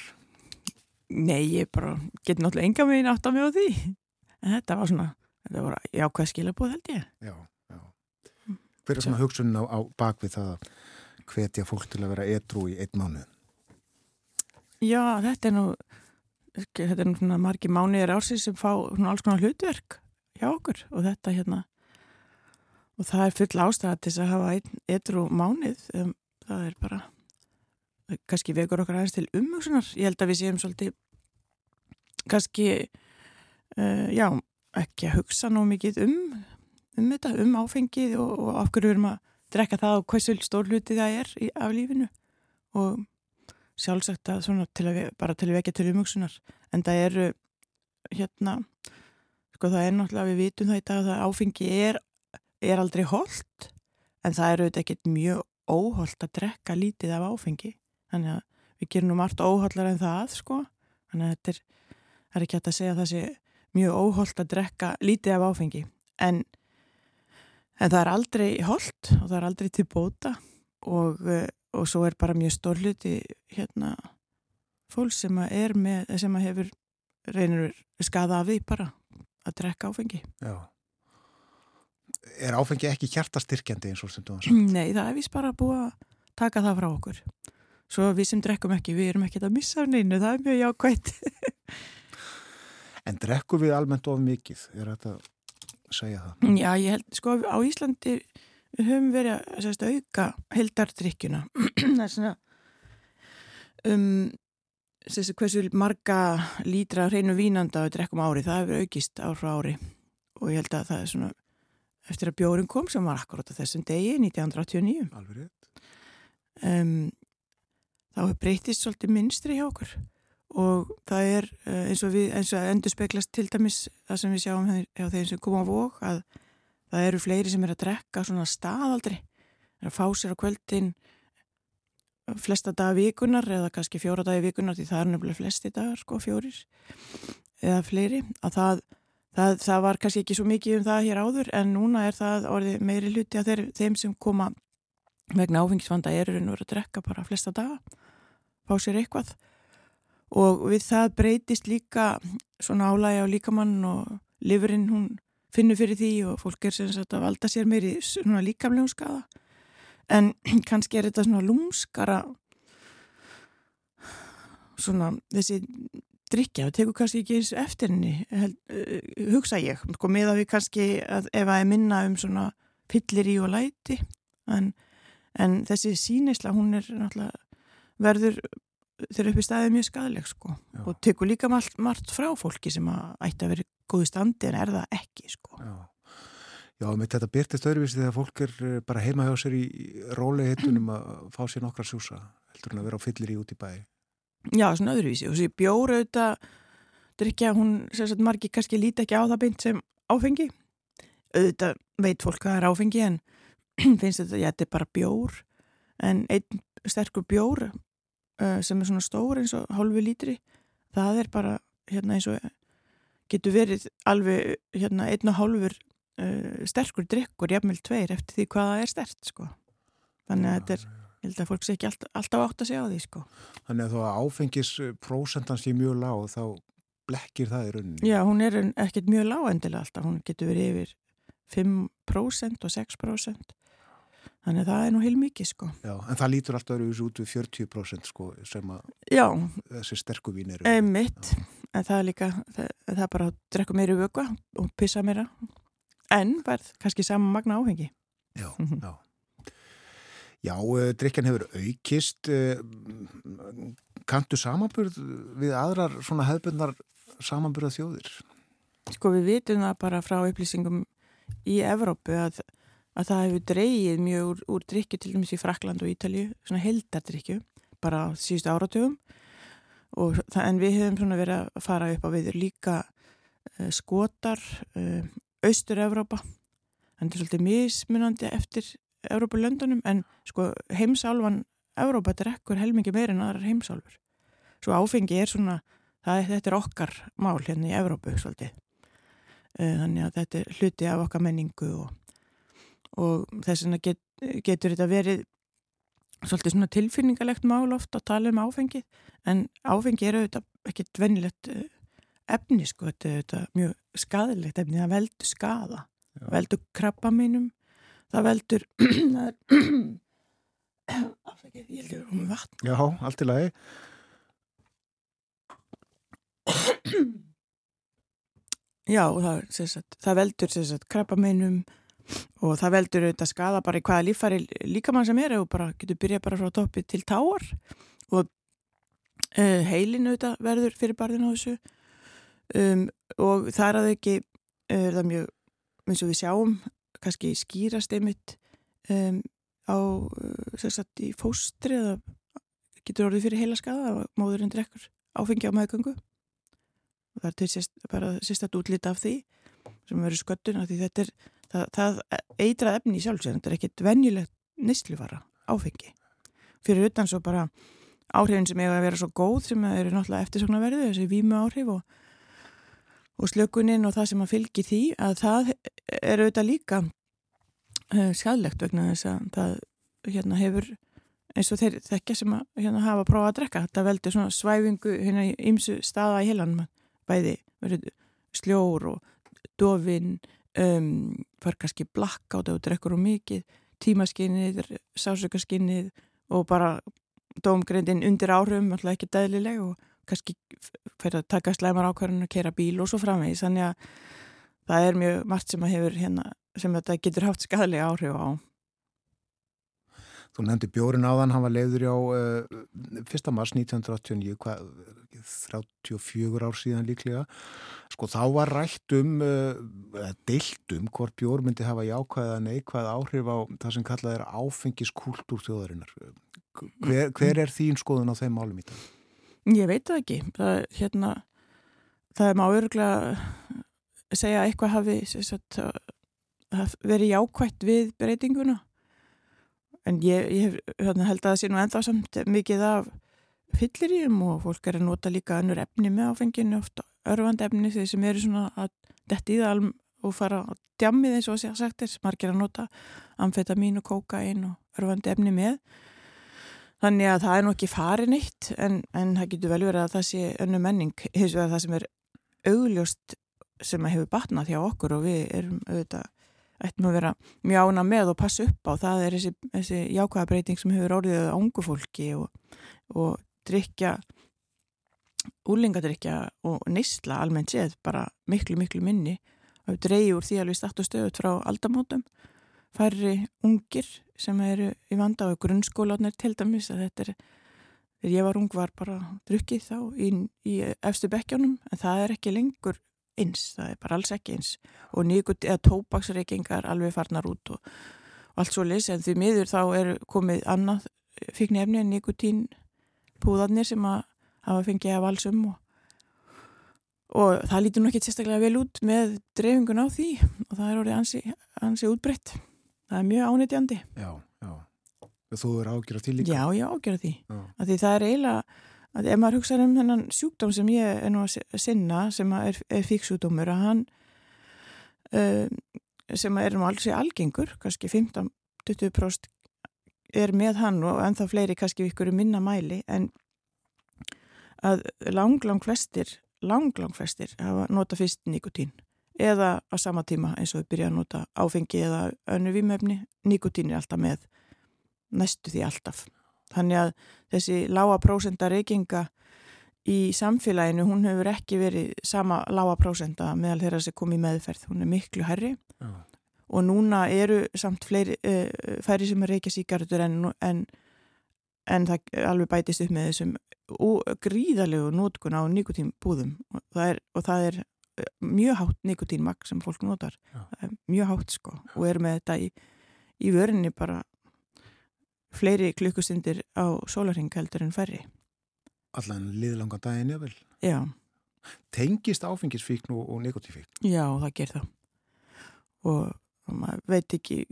Nei, ég bara get náttúrulega enga megin átt að mig á því. En þetta var svona, þetta var jákvæð skilabóð held ég. Já. Hver er svona hugsunin á, á bakvið það að hvetja fólk til að vera edru í einn mánuð? Já, þetta er nú, þetta er nú margi mánuðir ársins sem fá svona alls konar hlutverk hjá okkur og þetta hérna, og það er full ástæða til að hafa einn edru mánuð, um, það er bara, kannski vekur okkar aðeins til umhugsunar. Ég held að við séum svolítið, kannski, uh, já, ekki að hugsa nú mikið um um þetta, um áfengið og, og af hverju við erum að drekka það og hversu stór hluti það er í, af lífinu. Og sjálfsagt að svona til að bara til að vekja til umhugsunar. En það eru hérna sko það er náttúrulega við vitum það í dag að áfengi er, er aldrei holdt en það eru þetta ekkert mjög óholdt að drekka lítið af áfengi. Þannig að við gerum nú margt óhollar en það sko. Þannig að þetta er, er ekki hægt að segja að það sé mjög óholdt að drekka lítið af áfengi. En En það er aldrei holdt og það er aldrei til bóta og, og svo er bara mjög stórluti hérna fólk sem að er með, sem að hefur reynir skada af því bara að drekka áfengi. Já. Er áfengi ekki hjartastyrkjandi eins og sem þú var sagt? Nei, það er vist bara búið að taka það frá okkur. Svo við sem drekkum ekki, við erum ekki að missa af neinu, það er mjög jákvæmt. en drekkum við almennt of mikið? Er þetta segja það? Já, ég held, sko, á Íslandi við höfum verið að sérst, auka heldardrykkjuna það er svona um sérst, hversu marga lítra hreinu vínanda við drekkum ári, það hefur aukist ár frá ári. Og ég held að það er svona eftir að bjórin kom sem var akkurat á þessum degi, 1989 Alveg rétt. Um, þá hefur breytist svolítið minnstri hjá okkur og það er eins og, við, eins og endur speklast til dæmis það sem við sjáum hjá þeim sem koma á vók að það eru fleiri sem er að drekka svona staðaldri að fá sér á kvöldin flesta daga vikunar eða kannski fjóra daga vikunar því það er nefnilega flesti dagar sko fjórir eða fleiri að það, það, það var kannski ekki svo mikið um það hér áður en núna er það orðið meiri hluti að þeir, þeim sem koma vegna áfengisvanda eru að drekka bara flesta daga fá sér eitthvað og við það breytist líka svona álægi á líkamann og livurinn hún finnur fyrir því og fólk er sem sagt að valda sér meiri svona líkamlegum skada en kannski er þetta svona lúmskara svona þessi drikja, það tekur kannski ekki eins eftir henni held, uh, hugsa ég, sko með að við kannski að, ef að minna um svona pillir í og læti. En, en þessi sínisla hún er náttúrulega verður þeir upp í staðið mjög skadaleg sko og tekur líka margt, margt frá fólki sem að ætti að vera góðu standi en er það ekki sko. Já, Já með þetta byrtist öðruvísi þegar fólk er eh, bara heima hjá sér í rólega hittunum að fá sér nokkra sjúsa heldur hann að vera á fyllir í út í bæ. Já, svona öðruvísi og þessi bjóra auðvitað drikja, hún sérstaklega margi kannski líti ekki á það beint sem áfengi. Auðvitað veit fólk hvað er áfengi en finnst þetta, já þetta er bara bjór en einn sterkur bjór sem er svona stór eins og hálfu lítri. Það er bara hérna eins og getur verið alveg hérna einn og hálfur uh, sterkur drikkur, jafnvel tveir eftir því hvaða er stert sko. Þannig að þetta er, ég held að fólk sé ekki alltaf, alltaf átt að segja á því sko. Þannig að að áfengis prósentans í mjög lág þá blekkir það í rauninni? Já, hún er ekkert mjög lágendilega alltaf, hún getur verið yfir 5% og 6% þannig að það er nú heil mikið sko. Já, en það lítur alltaf verið út við 40% sko sem að Já, þessi sterku vín eru. einmitt, en það er líka, það, það er bara að drekka meiri vögva og pissa meira, en verð kannski saman magna áfengi. Já, Mhm. já. Já, uh, drikjan hefur aukist. Uh, kantu samanburð við aðrar svona hefðbundnar samanburða þjóðir? Sko við vitum það bara frá upplýsingum í Evrópu að, að það hefur dreyið mjög úr, úr drikju til dæmis í Frakland og Ítalju, svona heldardrikju, bara á síðustu áratugum og það, en við hefum svona verið að fara upp á viður líka uh, skotar, uh, austur-Evrópa, en það er svolítið mismunandi eftir Evrópulöndunum en sko heimsálfan Evrópa drekkur helmingi meir en aðrar heimsálfur. Svo áfengi er svona, það, þetta er okkar mál hérna í Evrópu svolítið. Eh, Þannig að þetta er hluti af okkar menningu og, og þess vegna get, getur þetta verið svolítið svona tilfinningalegt mál oft að tala um áfengi en áfengi er auðvitað ekkert venilegt eh, efni sko, þetta er auðvitað mjög skadilegt efni, það veldur skada, Já. veldur krabba mínum, það veldur, það afsakið, ég heldur um vatn. Já, allt í lagi. Já, það, sagt, það veldur krabba meinum og það veldur auðvitað skada bara í hvaða líffæri líkamann sem er og bara getur byrjað bara frá toppi til táar. Og uh, heilin auðvitað verður fyrir barðin á þessu. Um, og það er að ekki uh, er það mjög, eins og við sjáum kannski skýrast einmitt um, á sem sagt í fóstri eða getur orðið fyrir heila skada og móðurinn drekkur áfengi á meðgöngu. Og það er til sérst, bara sérstætt útlít af því sem verður sköttun af því þetta er það, það eitrað efni í sjálfsveit þetta er ekkit venjulegt nýstlifara áfengi. Fyrir utan svo bara áhrifin sem eiga að vera svo góð sem eru náttúrulega eftirsoknaverðu þessi vímu áhrif og, og slökunin og það sem að fylgi því að það er auðvitað líka uh, skadlegt vegna þess að það hérna hefur eins og þeir þekkja sem að hérna, hafa prófað að drekka þetta veldur svona svæfingu hérna í ymsu staða í heilanum bæði sljór og dofin um, far kannski blakkátt og drekkur og mikið tímaskinnið, sásökaskinnið og bara dómgrindin undir áhrifum, alltaf ekki dæðlileg og kannski fyrir að taka slæmar ákvarðan að kera bíl og svo framvegis þannig að það er mjög margt sem að hefur hérna, sem þetta getur haft skadalega áhrif á Þú nefndi bjórin áðan, hann var leiður á uh, 1. mars 1989, hvað, 34 ár síðan líklega. Sko þá var rætt um, uh, deilt um hvort bjór myndi hafa jákvæða neikvæð áhrif á það sem kallað er áfengiskúltúr þjóðarinnar. Hver, hver er þín skoðun á þeim málum í dag? Ég veit það ekki. Það, hérna, það er má örgulega segja að eitthvað hafi sagt, verið jákvætt við breytinguna en ég, ég hérna, held að það sé nú ennþá samt mikið af fylliríum og fólk er að nota líka önnur efni með áfenginu, ofta örfandi efni þeir sem eru svona að detti í það og fara á djammið eins og að segja sagt er, margir að nota amfetamin og kókain og örfandi efni með. Þannig að það er nú ekki farin eitt en, en það getur vel verið að það sé önnu menning, hins vegar það sem er augljóst sem að hefur batnað hjá okkur og við erum auðvitað ættum að vera mjög ána með og passa upp á það er þessi, þessi jákvæða breyting sem hefur orðið á ungu fólki og, og drikja úlingadrikja og neysla almennt séð bara miklu miklu minni. Og við dreyjum úr því alveg statt og stöðut frá aldamótum. Færri ungir sem eru í vanda og grunnskólanir til dæmis að þetta er þegar ég var ung var bara drukkið þá í, í efstu bekkjónum en það er ekki lengur eins, það er bara alls ekki eins. Og nýgut eða tópaksreikingar alveg farnar út og, og allt svo leys en því miður þá er komið annað fíkni efni en nýgutín púðarnir sem að hafa fengið af valsum og, og það lítur nú ekki sérstaklega vel út með dreifingun á því og það er orðið ansi, ansi útbreytt það er mjög ánættjandi Já, já. Þú er ágjörð til líka? Já, ég ágjörð því Já. að því það er eiginlega að ef maður hugsaður um þennan sjúkdóm sem ég er nú að sinna sem að er, er fíksjúkdómur að hann uh, sem er nú alls í algengur kannski 15-20% er með hann og ennþá fleiri kannski ykkur minna mæli en að lang, lang flestir lang, lang flestir hafa nota fyrst nikotín eða á sama tíma eins og þau byrja að nota áfengi eða önnu výmöfni, nikotín er alltaf með næstu því alltaf. Þannig að þessi lága prósenda reykinga í samfélaginu, hún hefur ekki verið sama lága prósenda meðal þeirra sem kom í meðferð, hún er miklu herri Já. Og núna eru samt fleiri, uh, færi sem er reykja síkartur en, en, en það alveg bætist upp með þessum gríðalegu nótkun á nikotínbúðum og það er, og það er eh, mjög hátt nikotínmagg sem fólk notar, mjög hátt sko og er með þetta í, í vörinni bara fleiri klukkustundir á sólarhing heldur en færri. Allan liðlanga daginn eða vel? Já. Tengist áfengisfíkn og, og nikotífíkn? Já, það ger það. Og, og maður veit ekki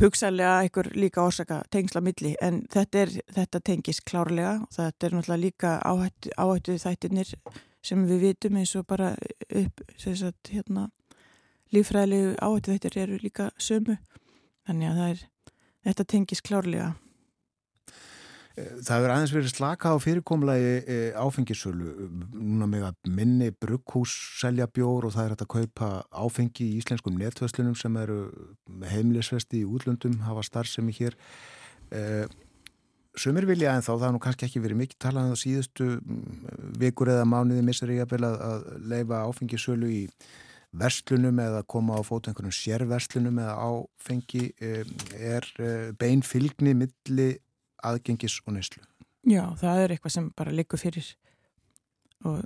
hugsaðlega einhver líka orsaka tengsla milli en þetta, þetta tengis klárlega og þetta er náttúrulega líka áhættu, áhættu þættirnir sem við vitum eins og bara upp sagt, hérna, lífræðilegu áhættu þættir eru líka sömu þannig að er þetta tengis klárlega. Það verður aðeins verið slaka á fyrirkomlagi e, áfengisölu. Núna með að minni brugghús selja bjór og það er hægt að kaupa áfengi í íslenskum netvæslunum sem eru heimlisvesti í útlöndum, hafa starfsemi hér. E, Sumir vilja en þá, það er nú kannski ekki verið mikið talað um það síðustu vikur eða mánuði missar ég að leifa áfengisölu í verslunum eða koma á fót einhvern sérverslunum eða áfengi er eh, bein fylgni milli aðgengis og neyslu. Já, það er eitthvað sem bara likur fyrir og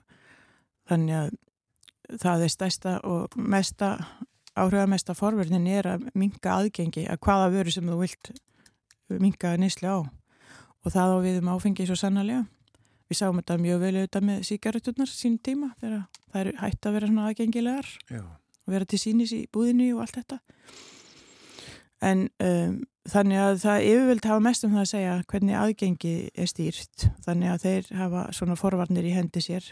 þannig að það er stæsta og mesta áhrifamesta forverðin er að minga aðgengi að hvaða vöru sem þú vilt minga neyslu á og það á við um áfengi svo sannarlega. Við sáum þetta mjög vel auðvitað með síkareturnar sín tíma þegar það er hægt að vera svona aðgengilegar Já. og vera til sínis í búðinu og allt þetta. En um, þannig að það yfirvöld hafa mest um það að segja hvernig aðgengi er stýrt. Þannig að þeir hafa svona forvarnir í hendi sér.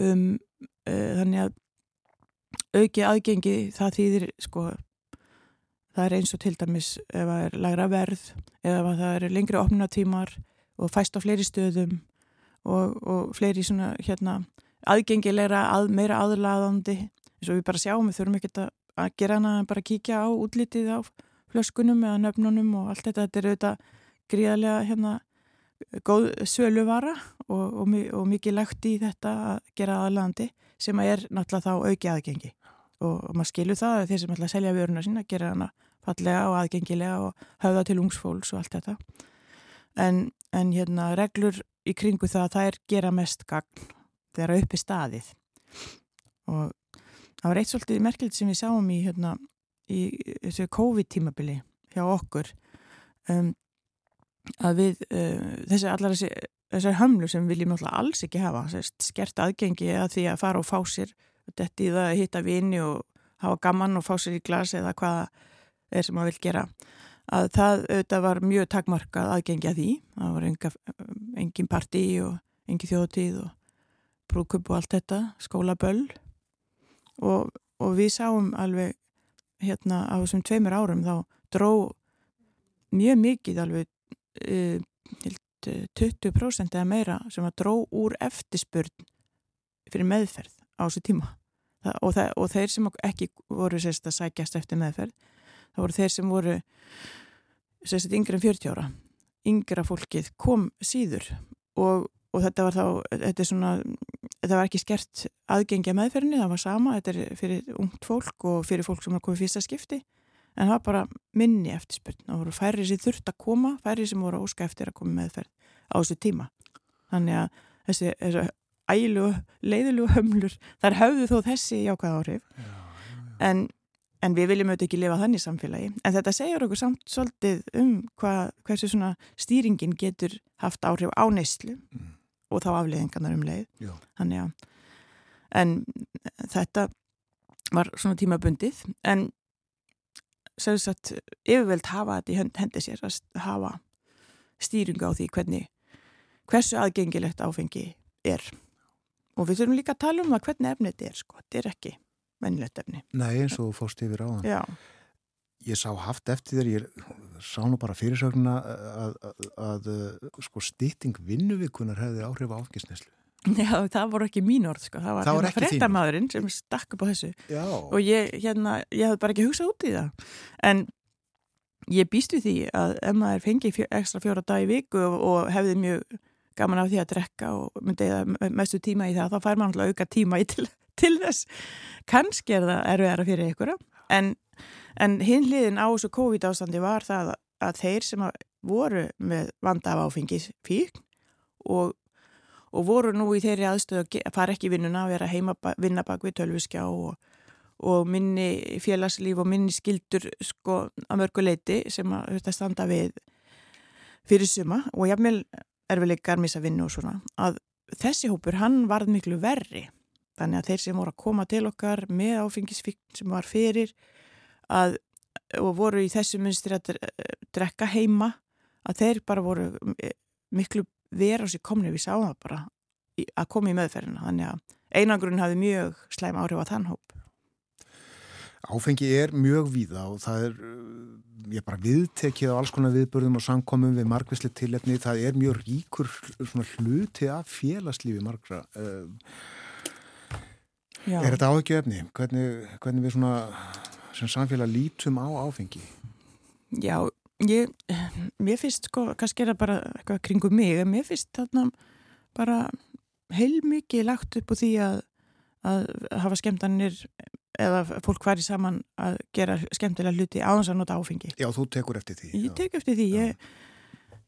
Um, uh, þannig að auki aðgengi það þýðir sko það er eins og til dæmis ef það er lagra verð eða það er lengri opnatímar og fæst á fleiri stöðum og, og fleiri svona hérna aðgengilegra, að, meira aðlaðandi eins og við bara sjáum, við þurfum ekki að gera hana en bara kíkja á útlitið á flöskunum eða nöfnunum og allt þetta, þetta er auðvitað gríðarlega hérna góð söluvara og, og, og mikið lagt í þetta að gera aðlandi sem að er náttúrulega þá auki aðgengi. Og, og maður skilur það að þeir sem ætla að selja vöruna sína gera hana fallega og aðgengilega og höfða til ungsfólks og allt þetta. En, en hérna reglur í kringu það að það er gera mest gagn þegar uppi staðið. Og það var eitt svolítið merkilegt sem við sáum í, hérna, í þessu COVID-tímabili hjá okkur um, að við uh, þessi allar þessi, þessar hömlu sem við viljum náttúrulega alls ekki hafa sérst, skert aðgengi að því að fara og fá sér þetta í það að hitta vini og hafa gaman og fá sér í glas eða hvaða er sem maður vil gera að það auðvitað var mjög takmarkað aðgengja því. Það var enga, engin partí og engin þjóðtíð og brúkup og allt þetta, skólaböll og, og við sáum alveg hérna á þessum tveimur árum þá dró mjög mikið alveg uh, 20% eða meira sem að dró úr eftirspurn fyrir meðferð á þessu tíma. Það, og, það, og þeir sem ekki voru sérst að sækjast eftir meðferð það voru þeir sem voru sérstætt yngre en 40 ára. Yngra fólkið kom síður og, og þetta var þá þetta, svona, þetta var ekki skert aðgengja meðferðinni, það var sama þetta er fyrir ungt fólk og fyrir fólk sem har komið fyrsta skipti. En það var bara minni eftirspurn. Og voru færri sem þurft að koma, færri sem voru óska eftir að koma meðferð á þessu tíma. Þannig að þessi, þessi ælu, leiðilu hömlur þar höfðu þó þessi jákvæð áhrif. Já, já, en En við viljum auðvitað ekki lifa þannig samfélagi. En þetta segjar okkur samt svolítið um hvað, hversu svona stýringin getur haft áhrif á neyslu. Mm. Og þá afleiðingarnar um leið. Þannig að, en þetta var svona tímabundið. En sérsagt yfirveld hafa þetta í hendi sér að hafa stýringu á því hvernig, hversu aðgengilegt áfengi er. Og við þurfum líka að tala um að hvernig efnið þetta er, sko. Þetta er ekki vennilegt efni. Nei, eins og fórst yfir á hann. Já. Ég sá haft eftir þér, ég sá nú bara fyrirsögna að, að, að, sko, stýtting vinnuvíkunar hefði áhrif á áfengisneslu. Já, það voru ekki mín orð, sko. Það var, Það var hérna fréttamaðurinn sem stakk upp á þessu. Já, Og ég, hérna, ég hafði bara ekki hugsað út í það. En ég býst við því að ef maður fengi fjö, ekstra fjóra dag í viku og, og hefði mjög gaman af því að drekka og myndi eða mestu tíma í það, þá fær maður alltaf auka tíma í til, til þess. Kannski er það erfiðara fyrir ykkur, en, en hinn hliðin á þessu COVID ástandi var það að þeir sem voru með vanda af áfengis fíkn og og voru nú í þeirri aðstöðu að fara ekki vinnuna, að vera heima vinna bak við tölviskjá og, og minni félagslíf og minni skildur sko að mörgu leiti sem að þetta standa við fyrir suma og jafnvel erfileikar missa vinnu og svona að þessi hópur hann varð miklu verri þannig að þeir sem voru að koma til okkar með áfengisfíkn sem var fyrir að og voru í þessu munstri að dre- drekka heima að þeir bara voru eh, miklu vera á sér komni við það bara að koma í meðferðina. Þannig að einangrun hafi mjög slæm áhrif á þann hóp. Áfengi er mjög víða og það er, ég bara viðtekið á alls konar viðbörðum og samkomum við margvísli tilefni, það er mjög ríkur hluti af félagslífi margra. Uh, Já, Er þetta áhyggjöfni? Hvernig, hvernig við svona sem samfélag lítum á áfengi? já ég, mér finnst sko, kannski er það bara eitthvað kringum mig, en mér finnst þarna bara heilmikið lagt upp úr því að, að hafa skemmtanir eða fólk hvari saman að gera skemmtilega hluti á þess að nota áfengi. Já, þú tekur eftir því. Ég já. tek eftir því, ég,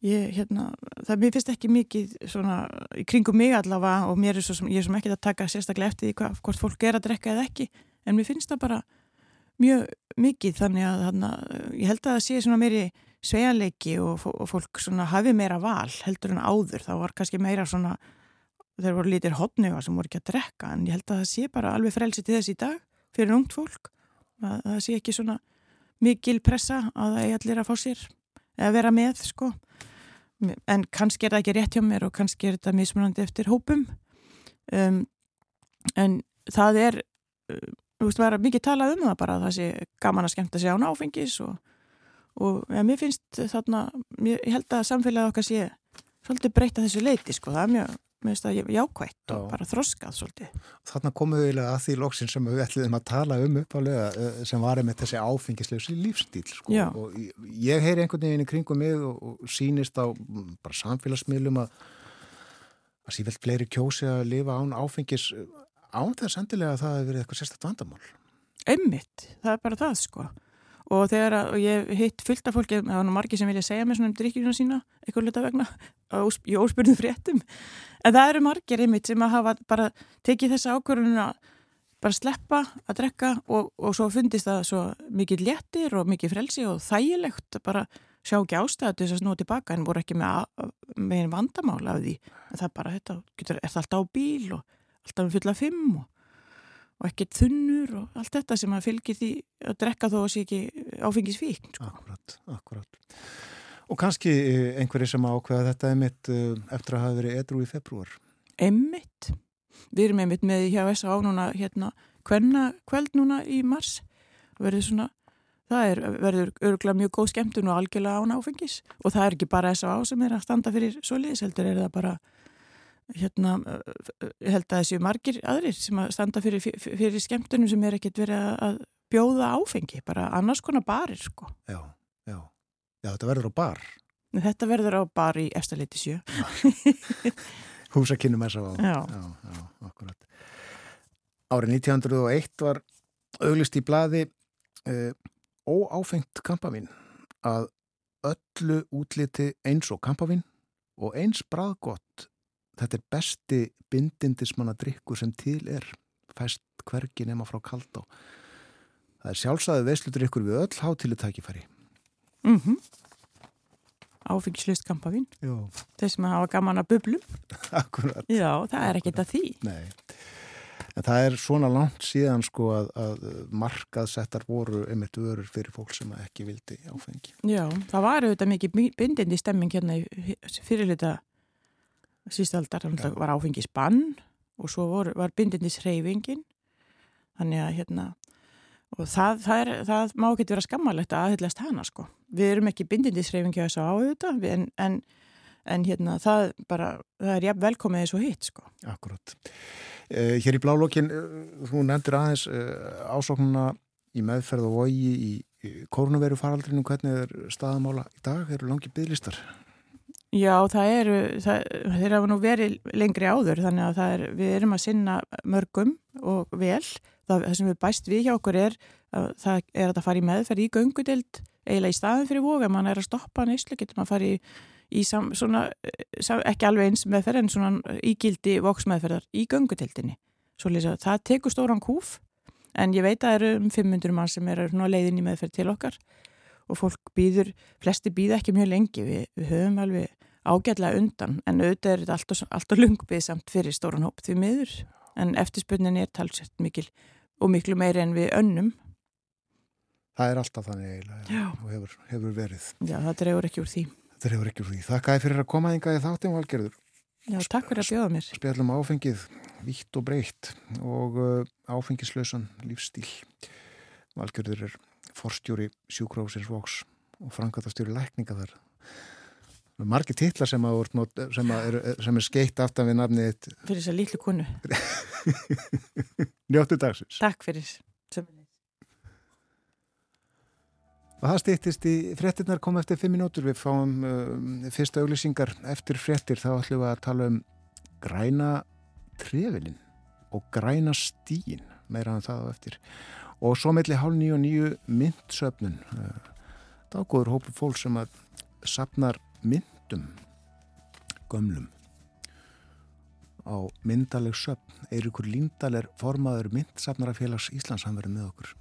ég, hérna, það mér finnst ekki mikið svona í kringum mig allavega og mér er svo sem, ég er sem ekki að taka sérstaklega eftir hva, hvort fólk er að drekka eða ekki, en mér finnst það bara mjög mikið þannig að þarna, ég held að það sé svona meiri svejanleiki og, og fólk svona hafi meira val heldur en áður, það var kannski meira svona, þeir voru lítir hotnuga sem voru ekki að drekka, en ég held að það sé bara alveg frelsi til þess í dag fyrir ungt fólk, að það sé ekki svona mikil pressa að það er allir að fá sér eða vera með sko en kannski er það ekki rétt hjá mér og kannski er þetta mismunandi eftir hópum. Um, en það er uh, þú veist, var mikið talað um það bara að það sé gaman að skemmta sig án áfengis og, og ja, mér finnst þarna, mér, ég held að samfélagið okkar sé svolítið breyta þessu leiti sko, það er mjög, mér finnst það jákvætt og Já. bara þroskað svolítið. Þarna komum við eiginlega að því loksin sem við ætliðum að tala um uppálega eh, sem var með þessi áfengisleysi lífstíl sko. Og ég, heyri einhvern veginn í kringum mig og, og sýnist á mm, bara samfélagsmiðlum að að sífælt fleiri kjósi að lifa án áfengis eh, án þess endilega að það hefur verið eitthvað sérstætt vandamál. Einmitt, það er bara það sko og þegar að, og ég hitt fullt af fólki það var nú margir sem vilja segja mér svona um drikkjuna sína eitthvað luta vegna í óspurðum fréttum. En það eru margir einmitt sem að hafa bara tekið þessa ákvörðun að bara sleppa að drekka og, og svo fundist það svo mikið léttir og mikið frelsi og þægilegt bara sjá ekki ástæðu til þess að snúa tilbaka en voru ekki með, með vandamál af því. En það er bara þetta, er það alltaf á bíl og alltaf um fulla fimm og og ekkert þunnur og allt þetta sem að fylgir því að drekka þó að sé ekki áfengisvíkn. Sko. Akkurat, akkurat. Og kannski eh, einhverju sem ákveða þetta er mitt eftir að hafa verið edru í februar. Emmitt. Við erum emmitt með hjá S.A. núna hérna hvenna kvöld núna í mars. Verður svona, það er, verður örgulega mjög góð skemmtun og algjörlega án áfengis. Og það er ekki bara S.A. sem er að standa fyrir svoleiðis, heldur er það bara hérna, eh, ég held að þessu margir aðrir sem að standa fyrir, fyrir, skemmtunum sem er ekkert verið að- bjóða áfengi, bara annars konar barir sko. Já, já. Já, þetta verður á bar. Þetta verður á bar í eftirleiti sjö. Húsakinnum er svo á. Já. Já, já, akkurat. Árið 1901 var auglist í blaði uh, óáfengt kampavín að öllu útliti eins og kampavín og eins bræðgott þetta er besti bindindismanna drikku sem til er fæst hvergi nema frá kaldá. Það er sjálfsæði veislutrykkur við öll hátilu tækifæri. Mm -hmm. Áfengislust kampavín. Þeir sem hafa gaman að. Akkurat. Já, það er ekkert að því. Nei. En það er svona langt síðan sko að, að markaðsettar voru einmitt vörur fyrir fólk sem ekki vildi áfengi. Já, það var auðvitað mikið bindindi stemming hérna í fyrirlita sístaldar. Það var áfengis bann og svo voru, var bindindis hreyfingin. Þannig að hérna, og það, það, er, það má ekki vera skammalegt að aðhyllast hana sko. Við erum ekki bindindis hreyfingi að þessu á auðvitað en, en, en hérna það bara, það er jafn velkomið eins og hitt sko. Akkurat. Eh, hér í blálókin, þú nefndir aðeins eh, ásóknuna í meðferð og vogi í, í kórnuveru faraldrinu, hvernig er staðamála í dag? Eru langi bygglistar? Já, það eru, þeir hafa nú verið lengri áður þannig að er, við erum að sinna mörgum og vel. Það, það sem við bæst við hjá okkur er að það er að það fari meðferð í göngudeld eiginlega í staðin fyrir voga, mann er að stoppa neyslu, getur maður að fari í, í sam, svona, ekki alveg eins meðferð en svona ígildi voksmeðferðar í göngudeldinni. Svo lýsa, það tekur stóran kúf en ég veit að það eru um 500 mann sem eru leiðin í meðferð til okkar og fólk býður, flesti býða ekki mjög lengi, við, við höfum alveg ágætlega undan en auðvitað er þetta alltaf, alltaf lungbið samt fyrir stóran hóp því miður en eftirspunnin er talsett mikil og miklu meiri en við önnum Það er alltaf þannig eiginlega og hefur, hefur verið. Já, það drefur ekki úr því. Það drefur ekki úr því. Þakka þið fyrir að koma í þáttum valgerður. Já, takk fyrir að bjóða mér. Spjallum áfengið, vítt og breytt og uh, áfengislausan lífstíl. Valgerður er forstjóri sjúkrósins voks og frangatastjóri lækninga þar. Margi titlar sem, sem, sem er skeitt aftan við nafnið eitt. Fyrir þess að lítlu konu. Njóttu dagsins. Takk fyrir. Og það stýttist í frettinnar kom eftir fimm minútur. Við fáum uh, fyrsta auglýsingar eftir frettir. Þá ætlum við að tala um græna trefilinn og græna stíin. Meira en það á eftir. Og svo melli hálf nýju og nýju myndsöfnun. Það er góður hópu fólk sem að sapnar myndum gömlum á myndaleg söpn. Eirikur Líndal er formaður myndsapnarafélags Íslands. Hann verður með okkur.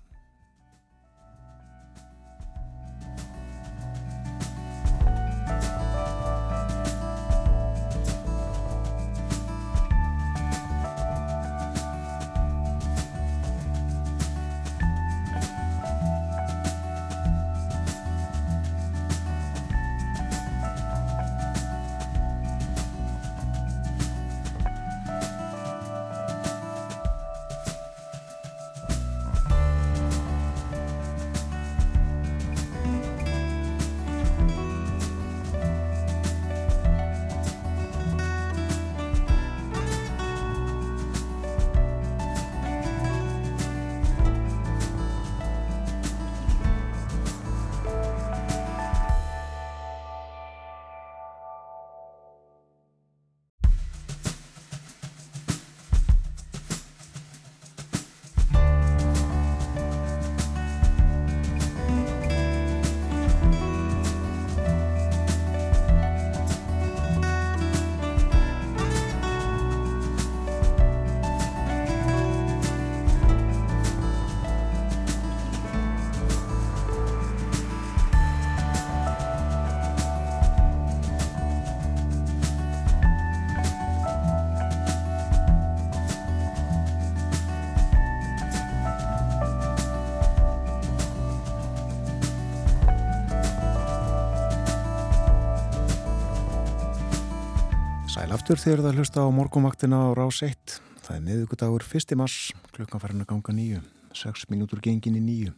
Aftur þegar það hlusta á morgumvaktina á rás 1. Það er miðugudagur 1. mars, klukkan farin að ganga nýju, 6 minútur gengin í nýju.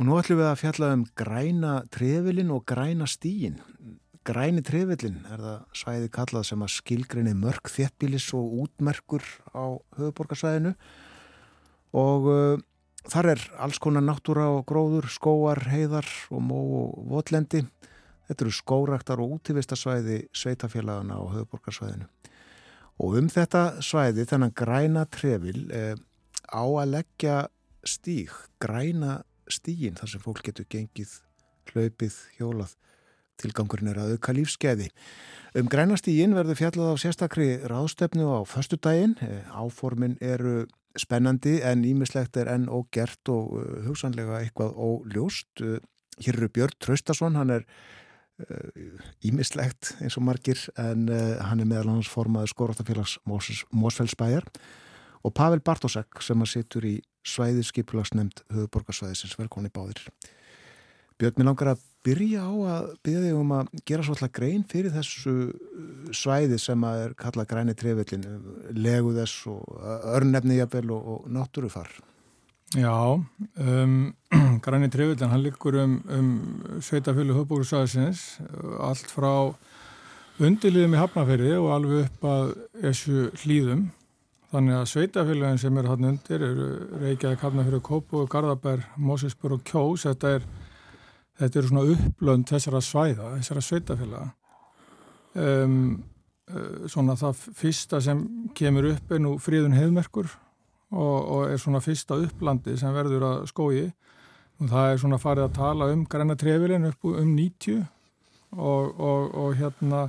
Og nú ætlum við að fjalla um græna trefilin og græna stíin. Græni trefilin er það svæði kallað sem að skilgrinni mörg þéttbílis og útmerkur á höfuborgarsvæðinu og uh, þar er alls konar náttúra og gróður, skóar, heiðar og mó og votlendi Þetta eru skóraktar og útífistasvæði sveitafélagana á höfuborgarsvæðinu. Og um þetta svæði, þennan græna trefil, eh, á að leggja stíg, græna stígin þar sem fólk getur gengið, hlaupið, hjólað. Tilgangurinn er að auka lífskeiði. Um græna stígin verður fjallað á sérstakri ráðstefnu á förstu daginn. Eh, áformin eru spennandi en ímislegt er enn ógert og uh, hugsanlega eitthvað óljóst. Hér eru Björn Traustason, hann er ímislegt eins og margir en uh, hann er meðal hans formaður skóratafélags Mósfellsbæjar og Pavel Bartosek sem að situr í svæðiskipulagsnemnd höfuborgarsvæðisins velkonni báðir. Björn, mér langar að byrja á að byrja þig um að gera svolítið grein fyrir þessu svæði sem að er kallað græni trefillin legu þess og örnefni jafnvel og, og náttúrufar Já, um, Græni Trefildin, hann liggur um, um sveitafjölu höfbúrúsæðisins, allt frá undirliðum í Hafnafjörði og alveg upp að þessu hlýðum þannig að sveitafélagin sem er hann undir eru Reykjavík, Hafnafjörði, Kópu, Garðabær, Mósesbjörn og Kjós. Þetta er, þetta er svona upplönd þessara svæða, þessara sveitafélaga um, uh, svona það fyrsta sem kemur upp er nú fríðun heðmerkur og, og er svona fyrsta upplandi sem verður að skói og það er svona farið að tala um græna trefilin upp um 90 og, og, og hérna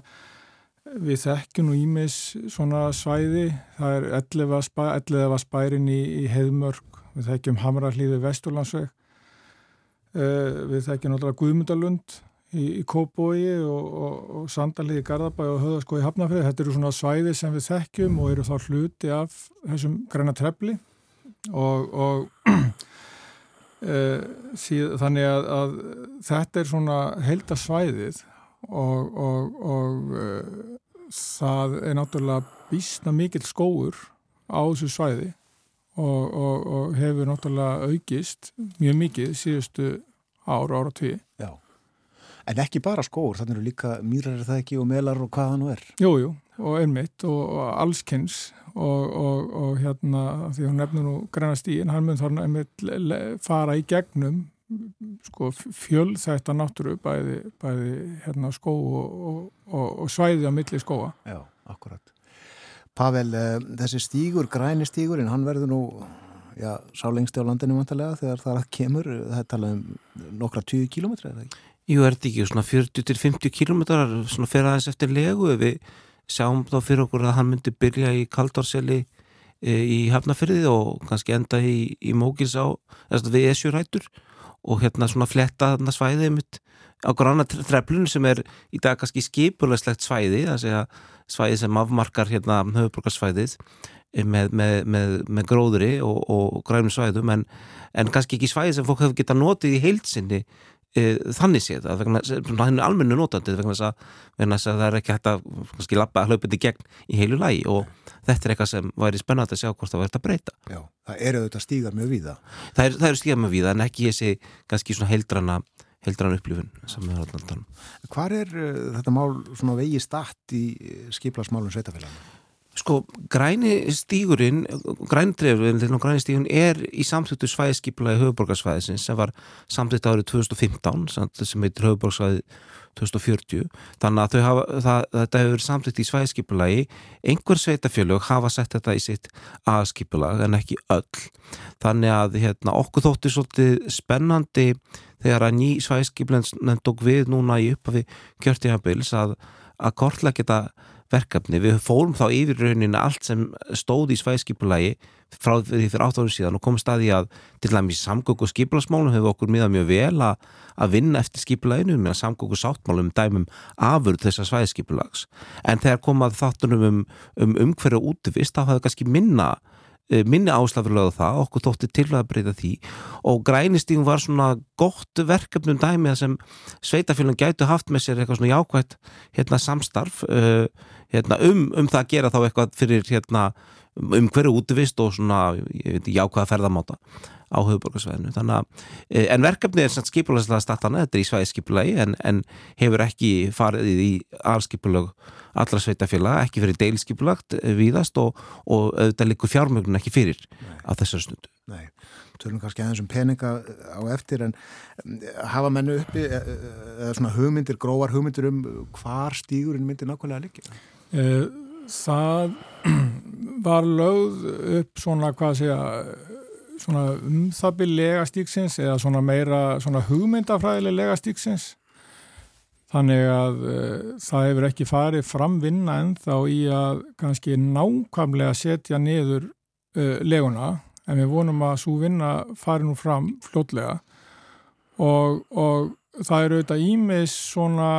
við þekkjum nú ímis svona svæði, það er 11 spæ, spærin í, í Heðmörk, við þekkjum Hamrarlíði Vesturlandsveg, uh, við þekkjum náttúrulega Guðmundalund í, Kóbói og, og, og Sandalíði Garðabæ og Höðaskói Hafnafrið, þetta eru svona svæði sem við þekkjum og eru þá hluti af þessum græna trefli. Og, og uh, síð, þannig að, að þetta er svona heldasvæðið og, og, og uh, það er náttúrulega býstna mikill skóur á þessu svæði og, og hefur náttúrulega aukist mjög mikið síðustu ára, ára tví. Já, en ekki bara skóur, þannig eru líka mýrar er það ekki og melar og hvaða nú er? Jújú, jú, og einmitt og allskynns og hérna því hún nefnir nú græna stíin, hann mun þarna einmitt fara í gegnum sko, fjöl þetta náttúru bæði, bæði hérna, skó og, og, og svæði á milli skóa. Já, akkurat. Pavel, uh, þessi stígur, græni stígur, en hann verður nú já, sá lengsti á landinu vantarlega þegar það kemur, það er talað um nokkra 20 kílometra, er það ekki? Jú, er þetta ekki svona 40-50 kílometrar svona fyrir aðeins eftir legu. Við sjáum þá fyrir okkur að hann myndi byrja í Kaldarseli e, í Hafnafyrði og kannski enda í, í Mókils á, við Esjurætur. Og hérna svona fletta þarna svæðið mitt á granna treflunum sem er í dag kannski skipulegslegt svæði það segja svæði sem afmarkar hérna höfuborgarsvæðið með, með, með, með gróðri og, og grænum svæðum. En, en kannski ekki svæði sem fólk hefur getað notið í heilsinni e, þannig séð að hann er almennu notandið vegna þess að það er ekki hægt að kannski lappa hlaupið í gegn í heilu lægi og þetta er eitthvað sem væri spennat að sjá hvort það verður að breyta. Já, það eru þetta stígar mjög víða. Það eru er stígar mjög víða en ekki þessi kannski svona heildrana, heildrana upplifun sem við erum að tala um. Hvar er uh, þetta mál svona vegi statt í skiplasmálum sveitafélaginu? Sko, græni stígurinn, græntrefurinn, græni stígurinn er í samþjóttu svæðskipla í höfuborgarsvæðisins sem var samþjótt árið 2015 sem heitir höfuborgarsvæði 2040 þannig að hafa, það, þetta hefur verið samtitt í svæðskipulagi einhver sveitafjölug hafa sett þetta í sitt aðskipulag en ekki öll. Þannig að hérna, okkur þótti svolítið spennandi þegar að ný svæðskipulegn tók við núna í uppafi kjörtíðanbils að, að kortlega geta verkefni, við fórum þá yfir rauninni allt sem stóði í svæðskipulagi frá því fyrir átt árum síðan og komum staði að til dæmis samgóku og skipulasmálum hefur okkur miðað mjög vel að, að vinna eftir skipulaginu með samgóku sáttmálum dæmum afurð þessar svæðskipulags en þegar komað þáttunum um, um umhverju útvist þá hafði kannski minna eh, minni áslafurlega það, okkur þótti til að breyta því. Og grænistíðum var svona gott verkefnum dæmi sem sveitafélagin gætu haft með sér eitthvað svona jákvægt hérna, samstarf uh, hérna, um, um það að gera þá eitthvað fyrir hérna, um hverju útvist og svona, ég veit jákvæða ferðamáta á höfuborgarsvæðinu e, en verkefni er skipulæslega statana, þetta er í svæðiskipulagi en, en hefur ekki farið í aðskipulög allra sveitafélag, ekki fyrir deilskipulagt e, viðast og, og auðvitað likur fjármögnun ekki fyrir Nei. á þessar stundu Nei, tölum kannski aðeins um peninga á eftir en hafa mennu uppi e, eða svona hugmyndir, gróvar hugmyndir um hvar stígurinn myndir nákvæmlega að liggja? Það var lögð upp svona, hvað segja, svona um það byrj legastíksins eða svona meira svona hugmyndafræðileg legastíksins. Þannig að uh, það hefur ekki farið framvinna en þá í að kannski nákvæmlega setja niður uh, leguna en við vonum að svo vinna farið nú fram fljótlega og, og það eru auðvitað ímis svona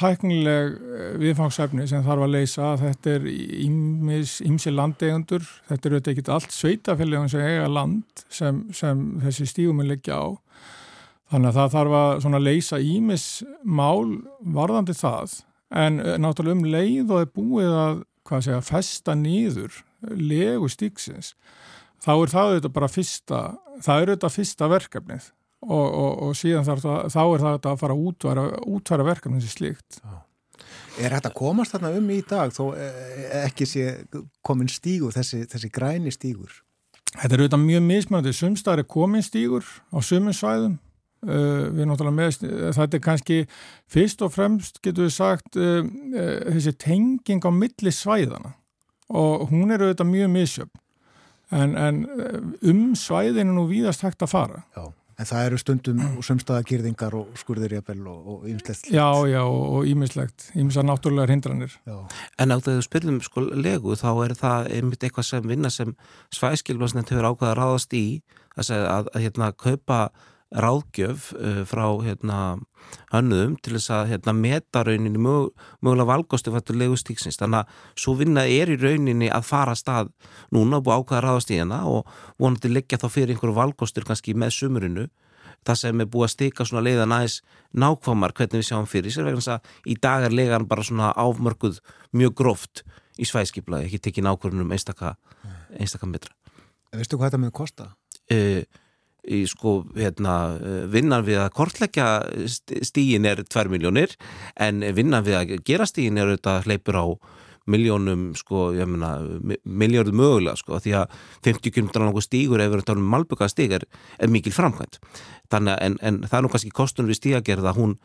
tæknileg eh, viðfangsefni sem þarf að leysa. Þetta er ímsi landegundur þetta er auðvitað ekki allt sveitafélagum sem eiga land sem, sem þessi stígum er leggja á. Þannig að það þarf að leysa ímis mál varðandi það. En eh, náttúrulega um leið og er búið að segja, festa nýður legu stíksins þá er það auðvitað bara fyrsta það er auðvitað fyrsta verkefnið og, og, og síðan þarf það, þá er það að fara að útværa, útværa verkefnum sem slíkt. Er þetta komast þarna um í dag þó eh, ekki sé komin stígur, þessi, þessi græni stígur? Þetta er auðvitað mjög mismöndi, sumstaðar er komin stígur á sumum svæðum. Uh, með, þetta er kannski fyrst og fremst getur við sagt uh, uh, þessi tenging á milli svæðana og hún er auðvitað mjög misjöfn. En, en um svæðinu nú víðast hægt að fara. Já, en það eru stundum og sumstaðagýrðingar og skurðirjabel og ímislegt Já, já, og ímislegt ímislega náttúrulegar hindranir já. En á þegar þú spyrðum sko legu þá er það einmitt eitthvað sem vinna sem svæðskilblasnett hefur ákveða að ráðast í að, að, að hérna kaupa ráðgjöf uh, frá hérna hannuðum til þess að hérna meta rauninni mög, mögulega valgostu fattur legustíksins þannig að svo vinna er í rauninni að fara stað núna og búið ákvæða ráðast í hana og vonandi leggja þá fyrir einhverju valgostur kannski með sumurinu það sem er búið að stika svona leiðan aðeins nákvæmar hvernig við sjáum fyrir sér vegna þess að í dag er leiðan bara svona áfmörguð mjög gróft í svæðskiplaði, ekki tekið nákvæmum einstaka, einstaka metra. Veistu hvað þetta með kosta? Uh, í sko hérna vinnan við að kortleggja stígin er 2 miljónir en vinnan við að gera stígin er auðvitað hleypur á miljónum sko, ég meina, miljóður mögulega sko, því að 50 km langur stígur ef við erum talað um malbygga stíg er, er mikil framkvæmt þannig að en, en það er nú kannski kostunum við stígagerða hún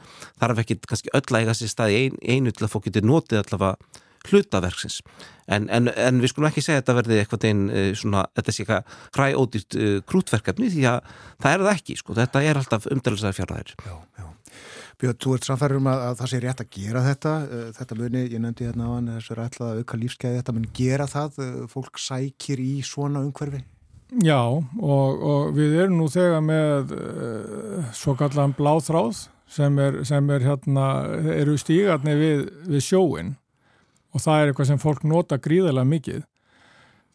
þarf ekki kannski öll að eiga sér stað í ein, einu til að fólk getur notið allavega hlutaverksins en, en, en við skulum ekki segja að þetta verði eitthvað einn eh, svona, þetta sé eitthvað hræódýrt uh, krútverkefni því að það er það ekki sko, þetta er alltaf umdælislega fjárðæðir Já, já. Björn, þú ert samfærður um að, að það sé rétt að gera þetta. Uh, þetta muni, ég nefndi hérna á hann þessu er ætlað að auka lífskeiði, þetta muni gera það. Uh, fólk sækir í svona umhverfi. Já, og, og við erum nú þegar með svo kallan bláþráð sem er, sem er hérna, eru stígarni við, við sjóin og það er eitthvað sem fólk nota gríðarlega mikið.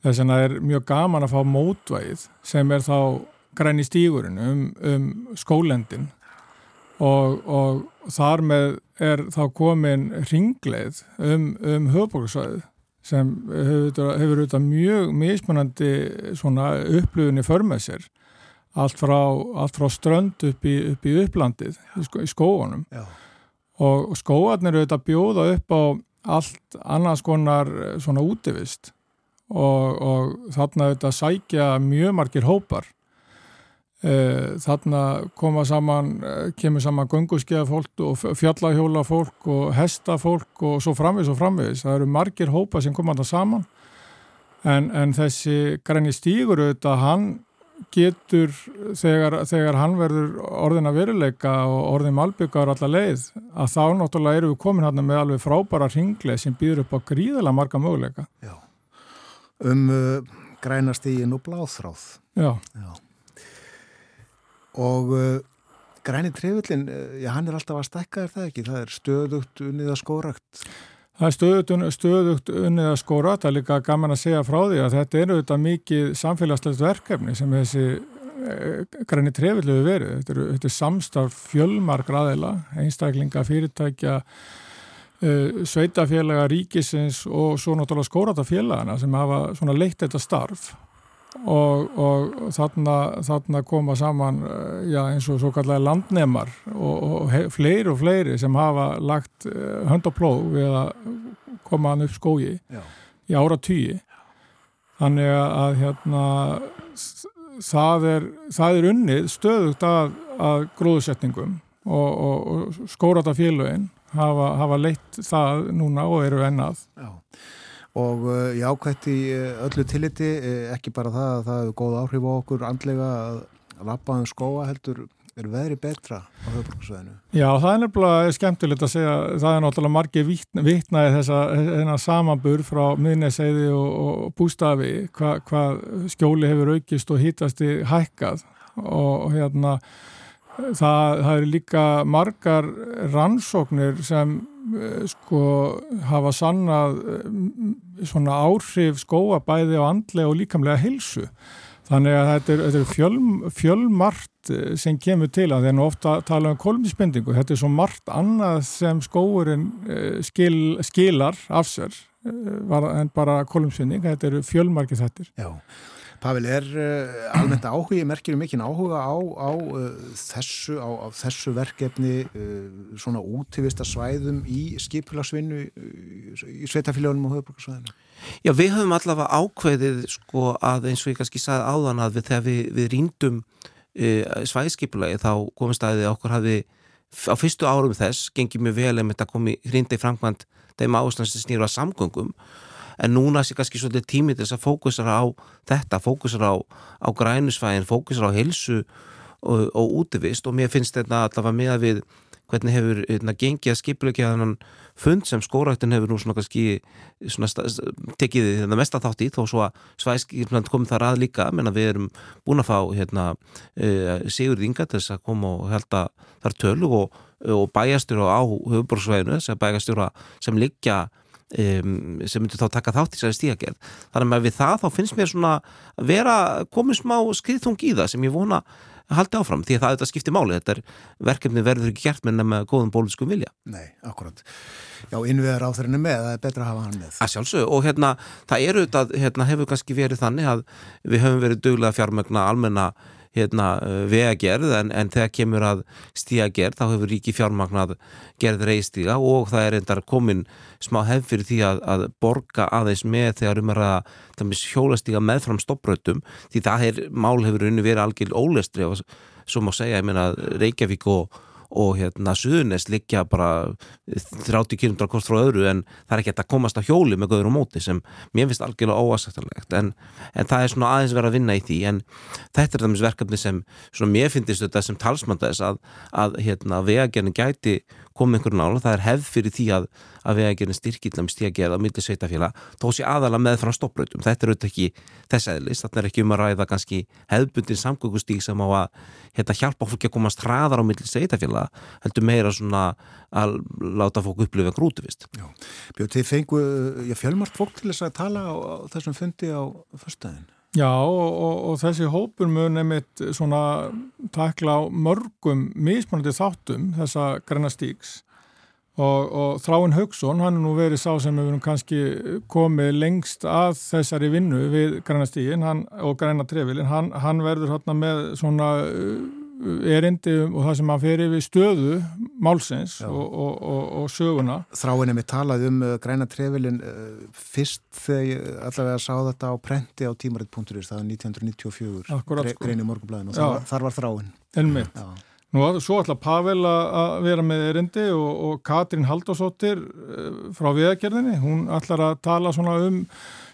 Þess vegna er mjög gaman að fá mótvægið sem er þá græni stígurinn um, um skólendin og, og þar með er þá komin ringleið um, um höfbókarsvæðið sem hefur, hefur auðvitað mjög mismunandi upplöfunni för með sér. Allt frá, allt frá strönd upp í, upp í upplandið í, skó, í skóanum og skóarnir auðvitað bjóða upp á allt annars konar eh, svona útivist. Og, og þarna þetta sækja mjög margir hópar. E, þarna koma saman eh, kemur saman gönguskeiða fólk og fjallahjóla fólk og hesta fólk og svo framvis og framvis það eru margir hópa sem koma þarna saman. En, en þessi græni stígur auðvitað hann getur þegar, þegar hann verður orðin að veruleika og orðin malbyggar allar leið að þá náttúrulega eru við komin hann með alveg frábæra ringleið sem býður upp á gríðilega marga möguleika. Já. Um uh, grænastígin og bláþráð. Já. Já. Og uh, græni trefillin, uh, já hann er alltaf að stekka er það ekki? Það er stöðugt unnið að skórakt. Það er stöðugt, stöðugt unnið að skóra, það er líka gaman að segja frá því að þetta er auðvitað mikið samfélagslegt verkefni sem þessi e, græni trefillu við verið. Þetta er, þetta er samstarf fjölmar graðila, einstaklinga, fyrirtækja, e, sveitafélaga, ríkisins og svo náttúrulega skóratafélagana sem hafa leitt þetta starf og, og þarna, þarna koma saman já, eins og svo kallega landnemar og, og fleiri og fleiri sem hafa lagt hönd og plóð við að koma hann upp skógi já. í ára tíi þannig að hérna það er, það er unnið stöðugt að, að gróðsetningum og, og skórata félögin hafa, hafa leitt það núna og eru ennað Já og uh, ég ákvæmt í uh, öllu tilliti, uh, ekki bara það að það hefur góð áhrif á okkur andlega að lappa um skóa heldur er veðri betra á höfbruksveðinu? Já, það er nefnilega skemmtilegt að segja það er náttúrulega margir vittnaði þessa samanbur frá minneseiði og, og bústafi hvað hva skjóli hefur aukist og hýtasti hækkað og, og hérna það, það eru líka margar rannsóknir sem Eh, sko hafa sannað eh, svona áhrif skóa bæði á andlega og líkamlega hilsu þannig að þetta er, þetta er fjöl, fjölmart eh, sem kemur til að nú ofta tala um kolmispendingu þetta er svo margt annað sem skóurinn skil, skilar af sér en bara kolumspending, þetta eru fjölmarki þettir Já Pavel, er uh, almennt áhuga, merkir um mikinn áhuga á, á, uh, þessu, á, á þessu verkefni uh, svona útivista svæðum í skipularsvinnu í sveitafélagunum og höfubrukarsvæðinu? Já, við höfum allavega ákveðið sko að eins og ég kannski sagði áðan að við, þegar við, við rýndum svæðskipulagi þá komist að okkur hafi á fyrstu árum þess gengið mjög vel ef þetta komi hrindi í framkvæmt þeim áherslan sem snýru að samgöngum en núna sé kannski svolítið tímið þess að fókusara á þetta, fókusara á, á grænusfæðin, fókusara á helsu og, og útivist. Og mér finnst þetta allavega með að við hvernig hefur hérna, gengið að skipleika þannan fund sem skóraktin hefur nú svona kannski svona tekið þetta hérna, mest að þátt í þó svo að svæðskipland komið þar að líka. Menna við erum búin að fá hérna, uh, Sigurð Inga til þess að koma og held að þar tölu og, og bæjastjóra á höfuborgsvæðinu þess að bæjastjóra sem liggja Um, sem myndur þá taka þátt í þessari stíagerð þannig að við það þá finnst mér svona vera komið smá skriðþung í það sem ég vona haldi áfram því að það, þetta skiptir máli, þetta er verkefni verður ekki gert með nefna góðum bóluskum vilja. Nei, akkurat. Já, innviðar á þeirinu með, það er betra að hafa hann með. Að sjálfsög, og hérna, það eru þetta hérna, hefur kannski verið þannig að við höfum verið duglega fjármögna almenna hérna, vegagerð en, en þegar kemur að stíagerð þá hefur ríki fjármagnað gerð reistíga og það er endar komin smá hefð fyrir því að, að borga aðeins með þegar um að hjólastíga meðfram stopprötum því það er, mál hefur unni verið algjörl ólestri og svo má segja, ég meina Reykjavík og og hérna Suðunes liggja bara 30 km hvort frá öðru en það er ekki að komast á hjóli með göður og móti sem mér finnst algjörlega óasættanlegt en, en það er svona aðeins verið að vinna í því. En þetta er það verkefni sem mér finnst þetta sem talsmann þess að, að hérna vegagernin gæti komið einhverjum nála, það er hefð fyrir því að að vegagernin styrkillum stíageða á milli sveitafélag, þó sé aðala með frá stoppröytum, þetta er auðvitað ekki þess aðlis, þetta er ekki um að ræða kannski hefðbundin samgöngustík sem á að hérna, hjálpa fólki að komast hraðar á milli sveitafélag, heldur meira svona að láta fólk upplifa grútuvist. Björn, þið fengu fjölmart fólk til þess að tala á, á þessum fundi á fyrstæðin? Já og, og, og þessi hópur mun nefnitt svona takla á mörgum mismunandi þáttum þessa græna stíks og, og Þráinn Haugsson, hann er nú verið sá sem hefur kannski komið lengst að þessari vinnu við græna stígin og græna trefilin, hann, hann verður hérna með svona erindi og það sem hann fer yfir stöðu málsins og, og, og, og söguna. Þráinni mig talaði um uh, græna trefilin uh, fyrst þegar ég allavega sá þetta á prenti á tímaritt.is, það var 1994 Akkurat, sko. grein í morgunblæðinu og þar, þar var þráin. Ennmitt. Nú, svo ætla Pavel að vera með erindi og Katrín Haldásóttir uh, frá viðagerðinni, hún ætlar að tala svona um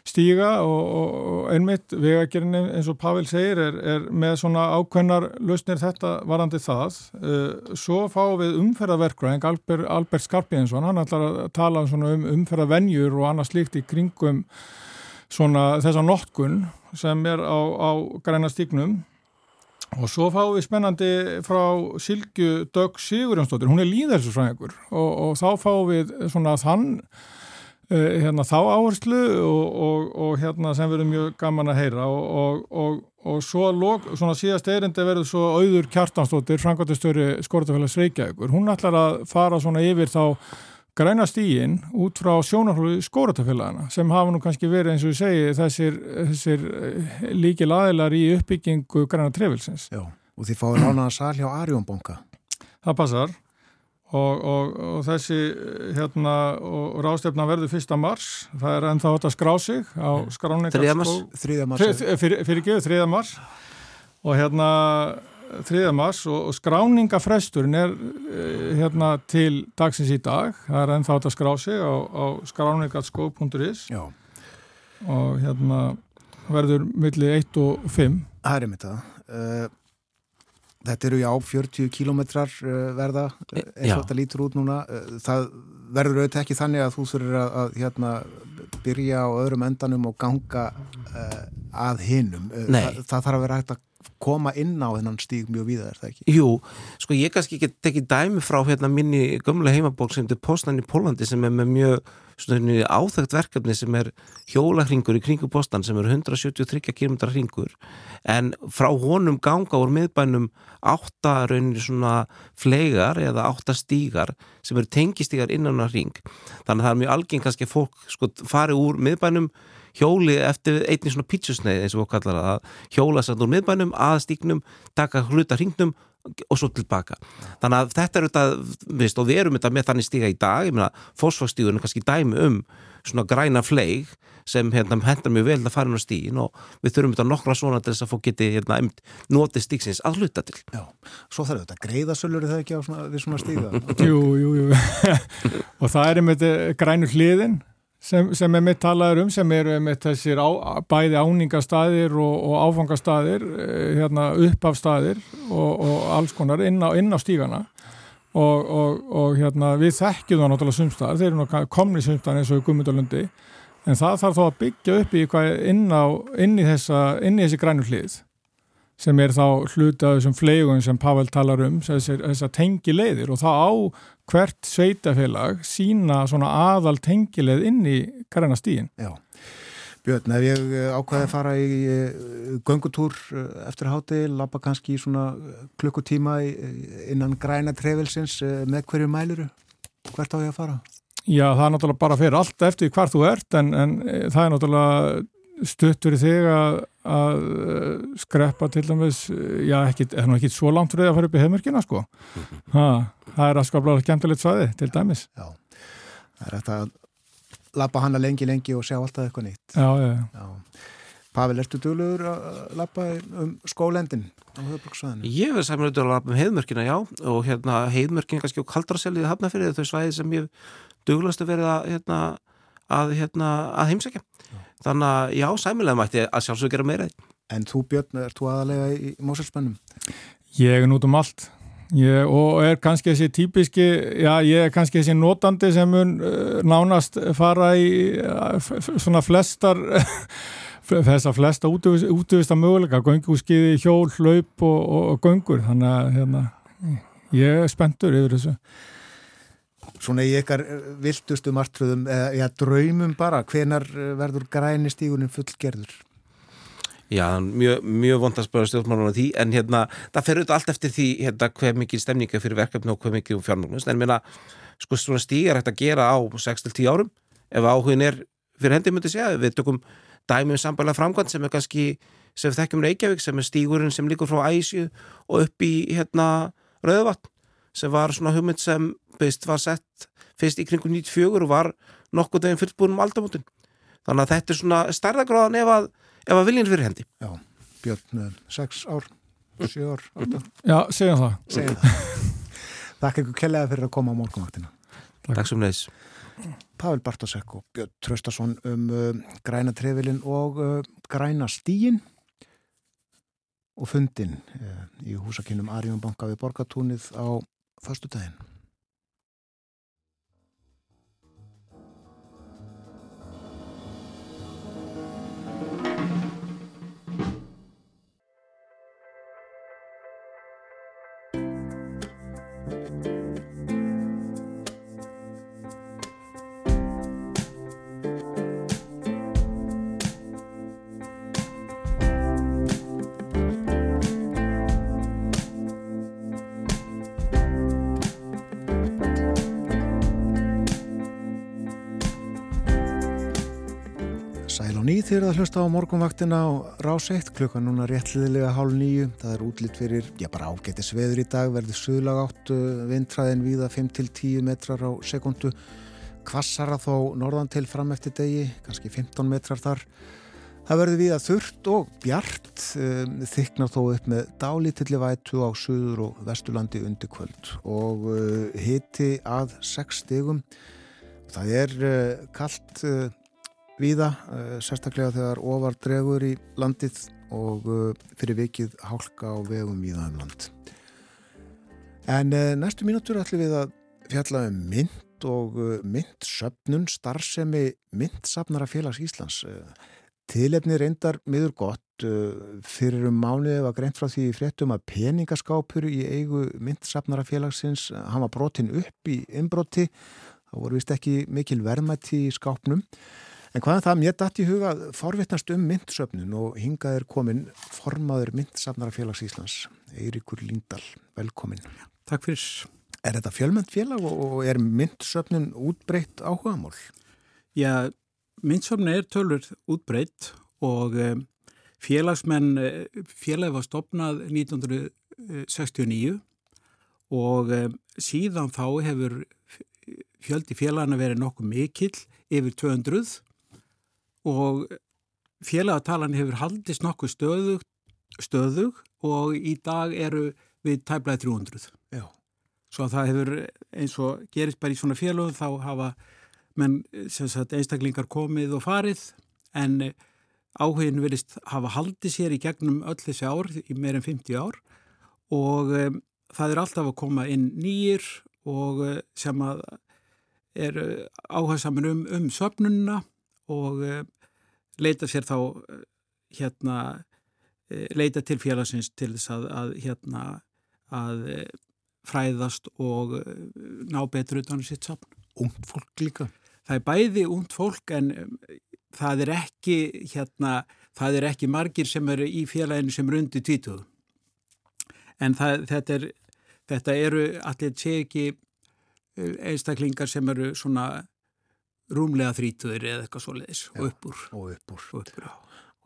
stíga og, og einmitt vegagerinn eins og Pavel segir er, er með svona ákveðnar lausnir þetta varandi það. Uh, svo fáum við umferðaverkvæðing Albert, Albert Skarpjensson, hann ætlar að tala um, um umferðavenjur og annað slíkt í kringum svona þessa notkun sem er á, á græna stígnum og svo fáum við spennandi frá Silgu Dögg Sigurjónsdóttir, hún er líðhelsusfræðingur og, og þá fáum við svona þann hérna, þá áherslu og, og, og hérna, sem verður mjög gaman að heyra og, og svo log, svona síðast eirindi verður svo auður kjartanstóttir, Frankvartastöri Skortafélags Reykjavíkur, hún ætlar að fara svona yfir þá græna stígin út frá sjónarhólu Skortafélagana sem hafa nú kannski verið eins og ég segi þessir, þessir eh, líkil aðilar í uppbyggingu græna trefilsins. Já, og því fáið nánaða sal hjá Arjónbonga. Það passar. Og, og, og þessi hérna og rástefna verður fyrsta mars. Það er ennþá þetta skrá sig á skráningar þriða mars? Fyrir, fyrir ekki, þriða mars. Og hérna þriða mars og, og skráningafresturinn er eh, hérna til dagsins í dag. Það er ennþá þetta skrá sig á, á skráningarskó.is og hérna verður millir 1 og 5 Það er einmitt það Þetta eru já 40 kílometrar uh, verða uh, eins og þetta lítur út núna. Uh, það verður auðvitað ekki þannig að þú þurfir að, að hérna, byrja á öðrum endanum og ganga að hinnum. Það, það þarf að vera hægt að koma inn á þennan stíg mjög víða er það ekki? Jú, sko ég kannski ekki tekið dæmi frá hérna minni gömlega heimaból sem til Postan í Pólandi sem er með mjög áþægt verkefni sem er hjólahringur í kringu postan sem er 173 km hringur en frá honum ganga úr miðbænum átta raunir svona flegar eða átta stígar sem eru tengistígar innan á hring þannig að það er mjög algeng kannski að fólk sko fari úr miðbænum hjóli eftir einnig svona pítsusneið eins og við kallar það að hjóla satt úr miðbænum að stíknum, taka hluta hringnum og svo tilbaka. Þannig að þetta er þetta, viðst, og við erum þetta með þannig stíga í dag, ég meina, fósfagstígun er kannski dæmi um svona græna fleig sem hérna hendar mjög vel að fara inn á stígin og við þurfum þetta nokkra svona til þess að fólk geti hérna notið stíksins að hluta til. Já, svo þarf þetta greiðasölur er það ekki á svona, við svona stíga? jú, jú, jú. og það er einmitt eh, grænu hliðin sem, sem er mitt talaður um sem eru með þessir á, bæði áningastæðir og, og áfangastæðir eh, hérna, uppafstæðir og, og alls konar inn á, inn á stígana. Og, og hérna, við þekkjum það náttúrulega sumstaðar, þeir eru komni sumstaðar eins og Gummundalöndi en það þarf þá að byggja upp í inn, á, inn í þessa, inn í þessi grænu hlið sem er þá hluta af þessum fleigum sem Pavel talar um, þess að tengi leiðir og það á hvert sveitafélag sína svona aðal tengileið inn í græna stíin. Já, Björn, ef ég eh, ákvæði að fara í eh, göngutúr eh, eftir háti, lappa kannski í svona klukkutíma innan græna trefilsins, með hverju mæluru? Hvert á ég að fara? Já, það er náttúrulega bara fyrir allt eftir hvar þú ert en, en það er náttúrulega stutt fyrir þig að að eh, skreppa til dæmis, eh, já ekki, það er nú ekki svo langt fyrir að fara upp í heimurkina sko. Ha, það er að skapla skemmtilegt svaði til dæmis. Já, það er eftir að lappa hana lengi lengi og sjá alltaf eitthvað nýtt. Já, já, já. Pavel, ertu dölur að lappa um skólendin á höfbruksvæðinu? Ég verði saman auðvitað að lappa um heiðmörkina, já. Og hérna heiðmörkina kannski og kaldraselið hafnafyrir þau svæði sem ég duglastu verið að hérna, að, hérna, að heimsækja þannig að já, sæmilega mætti að sjálfsög gera meira En þú Björn, er þú aðalega í Mósalspennum? Ég er nút um allt. Ég, og er kannski þessi típiski já, ég er kannski þessi notandi sem mun uh, nánast fara í uh, svona flestar þess að flesta útvista möguleika, göngúskiði, hjól, hlaup og, og, og göngur. Þannig að hérna, ég er spenntur yfir þessu Svona í ykkar eh, viltustu martröðum eða ja, draumum bara, hvenar eh, verður grænistígunin fullgerður? Já, mjög, mjög vond að spöra stjórnmálunum því, en hérna, það fer auðvitað allt eftir því hérna hver mikið stemninga fyrir verkefni og hver mikið um fjármálunum, en að sko svona stígar hægt að gera á 6-10 árum ef áhugin er fyrir hendi myndi segja, við tökum dæmið um sambæla framkvæmt sem er kannski, sem við þekkjum Reykjavík, sem er stígurinn sem líkur frá Æsju og upp í hérna Rauðvatn, sem var svona hugmynd sem beist var sett fyrst í kringum 94 og var nokkuð deginn fullbúin um aldamótin. Þannig að þetta er svona stærðagráðan ef að, að viljinn fyrir hendi. Já, Björn, 6 ár 7 ár, 8 Já, segjum það, segjum það. Þakka ykkur kellega fyrir að koma á morgunvaktina. Takk. Sem neðis Pavel Bartosek og Björn Tröstason um uh, græna trefilin og uh, græna stíin og fundin uh, í húsakinnum Arjón banka við Borgatúnið á förstu daginn eruð að hlusta á morgunvaktina á rás 1 klukkan núna réttliðilega hálf nýju. Það er útlýtt fyrir, já bara ágætti sveður í dag, verður suðlag áttu, vindræðin víða 5-10 metrar á sekundu. Kvassara þó norðan til fram eftir degi, kannski 15 metrar þar. Það verður víða þurft og bjart, um, þyknar þó upp með dálítilli vætu á suður og vestulandi undir kvöld og uh, hiti að 6 stegum. Það er uh, kallt víða, eh, sérstaklega þegar ofar dregur í landið og eh, fyrir vikið hálka á vegum víða um land. En eh, næstu mínútur ætlum við að fjalla um mynd og myndsöpnun starfsemi myndsafnara félags Íslands. Tilefni reyndar miður gott fyrir um mánuði var greint frá því fréttum að peningaskápur í eigu myndsafnara félagsins, hann var brotin upp í inbroti, það voru vist ekki mikil verðmætti í skápnum En hvaðan það mér dætt í huga forvittnast um myndsöfnun og hingað er komin formaður myndsafnarafélags Íslands, Eirikur Líndal, velkomin. Takk fyrir. Er þetta fjölmönd félag og er myndsöfnun útbreytt áhugamál? Já, myndsöfni er tölur útbreytt og um, félagsmenn, félagi var stopnað 1969 og um, síðan þá hefur fjöldi félagana verið nokkuð mikill yfir 200 og félagatalan hefur haldist nokkuð stöðug, stöðug og í dag eru við tæblaði 300. Já. Svo það hefur eins og gerist bara í svona félagum þá hafa menn sagt, einstaklingar komið og farið en áhugin verist hafa haldið sér í gegnum öll þessi ár í meirinn 50 ár og um, það er alltaf að koma inn nýjir og uh, sem að er áhersamur um, um söpnunna og uh, leita sér þá uh, hérna leita til félagsins til þess að, að hérna að fræðast og ná betur utan sitt sapn. Ungt fólk líka? Það er bæði ungt fólk en það er ekki hérna, það er ekki margir sem eru í félaginu sem eru undir tvítuðu. En það, þetta, er, þetta eru allir sé ekki einstaklingar sem eru svona rúmlega þrítuður eða eitthvað svo leiðis og uppur. Og uppur. Og, uppur.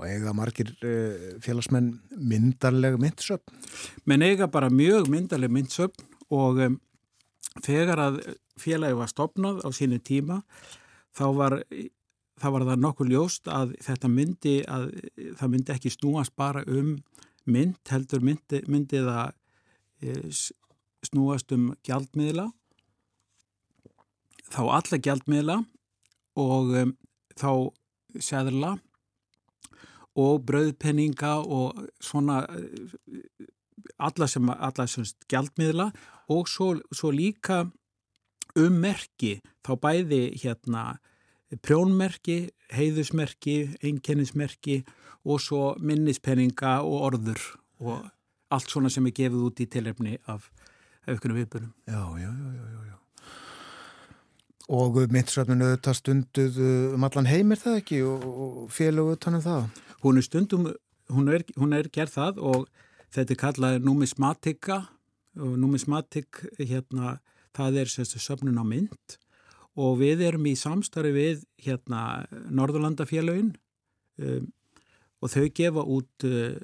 og eiga margir uh, félagsmenn myndarleg myndsöfn? Menn eiga bara mjög myndarleg myndsöfn og um, þegar að félagi var stopnað á sínu tíma þá var, þá var það nokkuð ljóst að þetta myndi að það myndi ekki snúast bara um mynd, heldur myndi, myndi það e, snúast um gjaldmiðla þá alla gjaldmiðla og um, þá seðla og brauðpenninga og svona alla sem, alla sem gjaldmiðla og svo, svo líka um merki, þá bæði hérna prjónmerki, heiðusmerki, einkennismerki og svo minnispenninga og orður og allt svona sem er gefið út í tilrefni af aukunum viðbunum. Já, já, já, já, já. Og myndsöfnun auðvitað stunduð um allan heimir það ekki? Og, og félagu tanum það? Hún er stundum, hún er, hún er gerð það og þetta er kallað numismatika. Og numismatik hérna, það er sérstu söfnun á mynd. Og við erum í samstarfi við hérna Norðurlandafélagin um, og þau gefa út uh,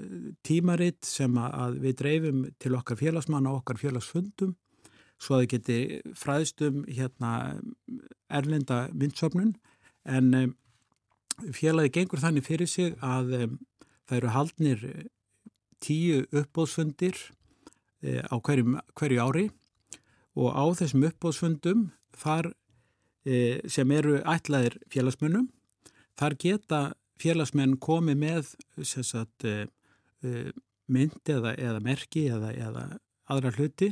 tímaritt sem að við dreifum til okkar félagsmann og okkar félagsfundum svo að þau geti fræðstum hérna erlenda myndsöfnun en um, félagi gengur þannig fyrir sig að um, það eru haldnir tíu uppbóðsfundir uh, á hverjum, hverju ári. Og á þessum uppbóðsfundum þar uh, sem eru ætlaðir félagsmönnum þar geta félagsmenn komið með sagt, mynd eða, eða merki eða, eða aðra hluti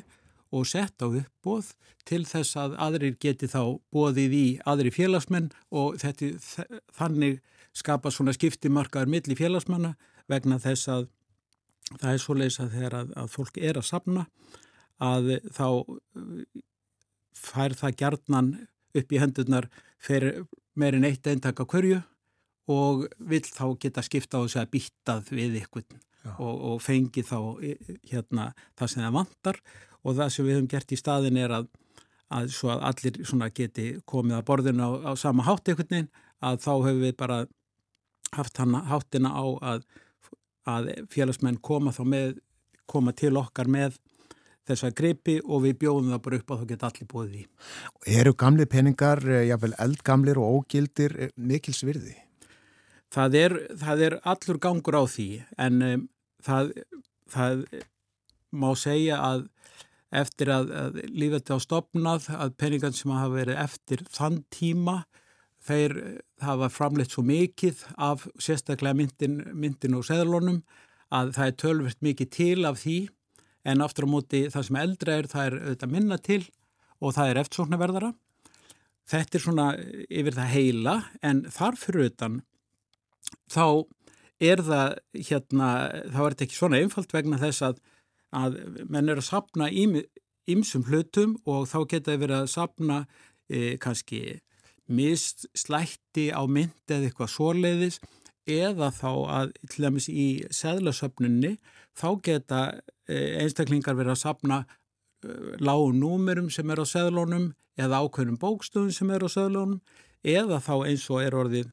og sett á uppbóð til þess að aðrir geti þá bóðið í aðri félagsmenn og þetta, þannig skapa svona skiptimarkaður milli félagsmanna vegna þess að það er svo leiðis að þegar að, að fólk er að sapna að þá fær það gjarnan upp í hendurnar fyrir meirinn eitt eintaka hverju og vil þá geta skipta á þess að býttað við ykkur og, og fengi þá hérna það sem það vantar og það sem við höfum gert í staðin er að, að svo að allir geti komið að borðinu á, á sama hátt einhvern veginn að þá höfum við bara haft hana, háttina á að, að félagsmenn koma þá með, koma til okkar með þess að greipi og við bjóðum það bara upp að þá geta allir búið í. Eru gamli peningar, jáfnveil eldgamlir og ógildir mikils virði? Það er, það er allur gangur á því en um, það, það má segja að eftir að, að lífið þetta á stopnað að peningan sem hafa verið eftir þann tíma þeir hafa framleitt svo mikið af sérstaklega myndin, myndin og seðlunum að það er tölvert mikið til af því en aftur á móti það sem eldra er það er auðvitað minna til og það er eftirsóknarverðara. Þetta er svona yfir það heila en þarfur utan þá er það hérna, þá er þetta ekki svona einfalt vegna þess að, að menn eru að sapna ímsum hlutum og þá geta verið að sapna e, kannski misslætti á mynd eða eitthvað svoleiðis eða þá að til dæmis í seðlasöfnunni þá geta e, einstaklingar verið að sapna e, lágum númerum sem er á seðlunum eða ákveðnum bókstöðum sem er á seðlunum eða þá eins og er orðið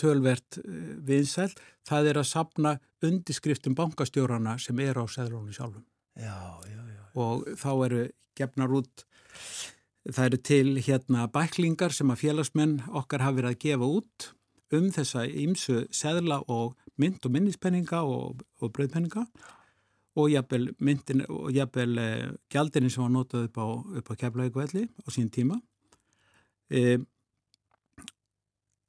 tölvert uh, vinsæl, það er að sapna undirskriftum bankastjórana sem er á seðlónu sjálfum. Já, já, já. Og þá eru gefnar út, það eru til hérna bæklingar sem að félagsmenn okkar hafi verið að gefa út um þessa ímsu seðla og mynd og minnispenninga og, og bröðpenninga og jafnvel myndin og jafnvel eh, gjaldinni sem var notað upp á, á keflaugvelli á sín tíma e,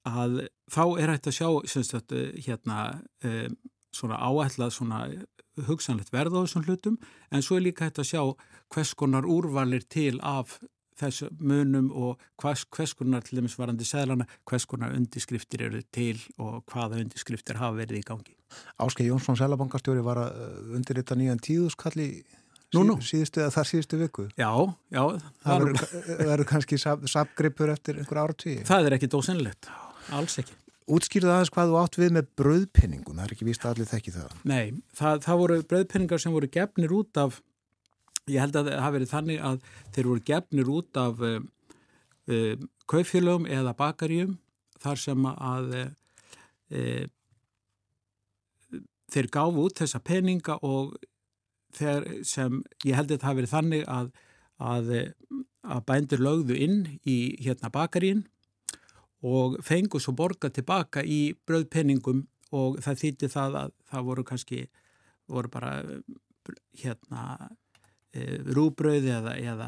að þá er hægt að sjá sagt, hérna e, svona áætlað svona hugsanlegt verð á þessum hlutum en svo er líka hægt að sjá hvers konar úrvalir til af þessu munum og hvers, hvers konar til dæmis varandi seglana, hvers konar undiskriftir eru til og hvaða undiskriftir hafa verið í gangi. Áskei Jónsson Sælabankastjóri var að undirrita nýjan tíðuskalli Nú, nú. síðustu eða þar síðustu viku. Já, já. Það verður kannski sapgripur eftir einhver ártví. Það er ekki dósenlegt, alls ekki. Útskýrðu aðeins hvað þú átt við með bröðpenningun, það er ekki víst að allir þekki það. Nei, það, það voru bröðpenningar sem voru gefnir út af, ég held að það hafi verið þannig að þeir voru gefnir út af uh, uh, kaufélögum eða bakaríum þar sem að uh, þeir gáfu út þessa peninga og þegar sem ég held að það hafi verið þannig að, að, að bændur lögðu inn í hérna bakarín og fengu svo borga tilbaka í bröðpenningum og það þýtti það að það voru kannski, voru bara hérna e, rúbröði eða, eða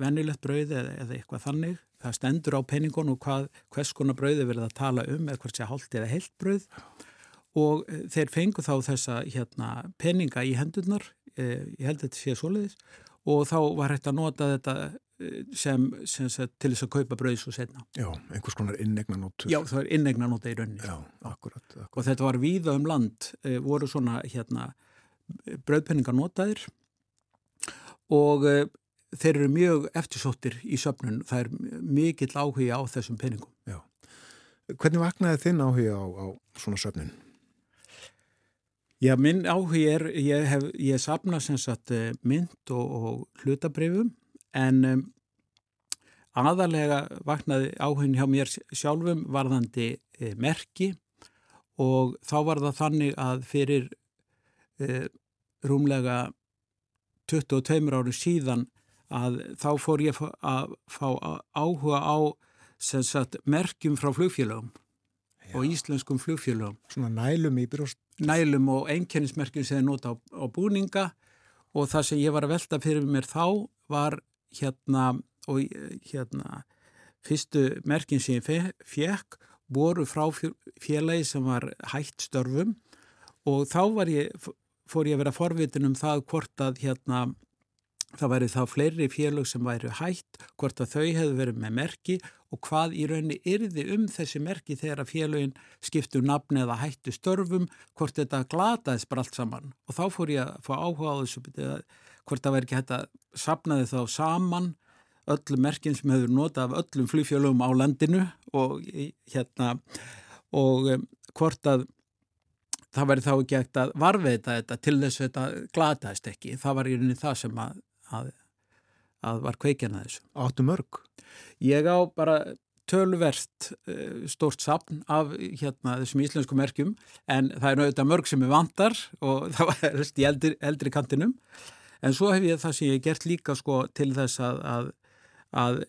vennilegt bröði eða, eða eitthvað þannig. Það stendur á penningun og hvað, hvers konar bröði verið að tala um eða hvort sé hálft eða heilt bröð og e, þeir fengu þá þessa hérna, penninga í hendurnar, e, ég held að þetta sé svoleiðis og þá var hægt að nota þetta sem, sem sagt, til þess að kaupa brauð svo setna. Já, einhvers konar innegnanótur. Já, það er innegnanóta í rauninni. Já, akkurat, akkurat. Og þetta var víða um land, e, voru svona hérna brauðpenningar notaðir og e, þeir eru mjög eftirsóttir í söfnun. Það er mikill áhuga á þessum penningum. Já. Hvernig vaknaði þinn áhuga á, á svona söfnun? Já, minn áhuga er, ég hef, ég sapna sem sagt mynd og, og hlutabrifum en um, aðalega vaknaði áhugin hjá mér sjálfum varðandi e, merki og þá var það þannig að fyrir e, rúmlega 22 ári síðan að þá fór ég að fá áhuga á sagt, merkjum frá flugfélögum Já. og íslenskum flugfélögum. Svona nælum í brjóst? Nælum og einkennismerkjum sem er nota á, á búninga og það sem ég var að velta fyrir mér þá var hérna og hérna fyrstu merkin sem ég fekk voru frá félagi sem var hætt störfum. Og þá ég, fór ég að vera forvitin um það hvort að hérna það væri þá fleiri félag sem væri hætt, hvort að þau hefðu verið með merki og hvað í rauninni yrði um þessi merki þegar að félagin skiptu nafni eða hættu störfum, hvort þetta glataðis bara allt saman. Og þá fór ég að fá áhuga á þessu hvort það væri ekki hægt að sapnaði þá saman öllum merkin sem hefur notað af öllum flugfjölum á landinu og hérna og um, hvort að það væri þá ekki hægt að varveita þetta til þess að þetta glataðist ekki. Það var í rauninni það sem að, að, að var kveikjana þessu. Áttu mörg? Ég á bara tölverst uh, stórt sapn af hérna, þessum íslensku merkjum en það er náttúrulega mörg sem er vantar og það var eldri, eldri kantinum en svo hef ég það sem ég hef gert líka sko til þess að að, að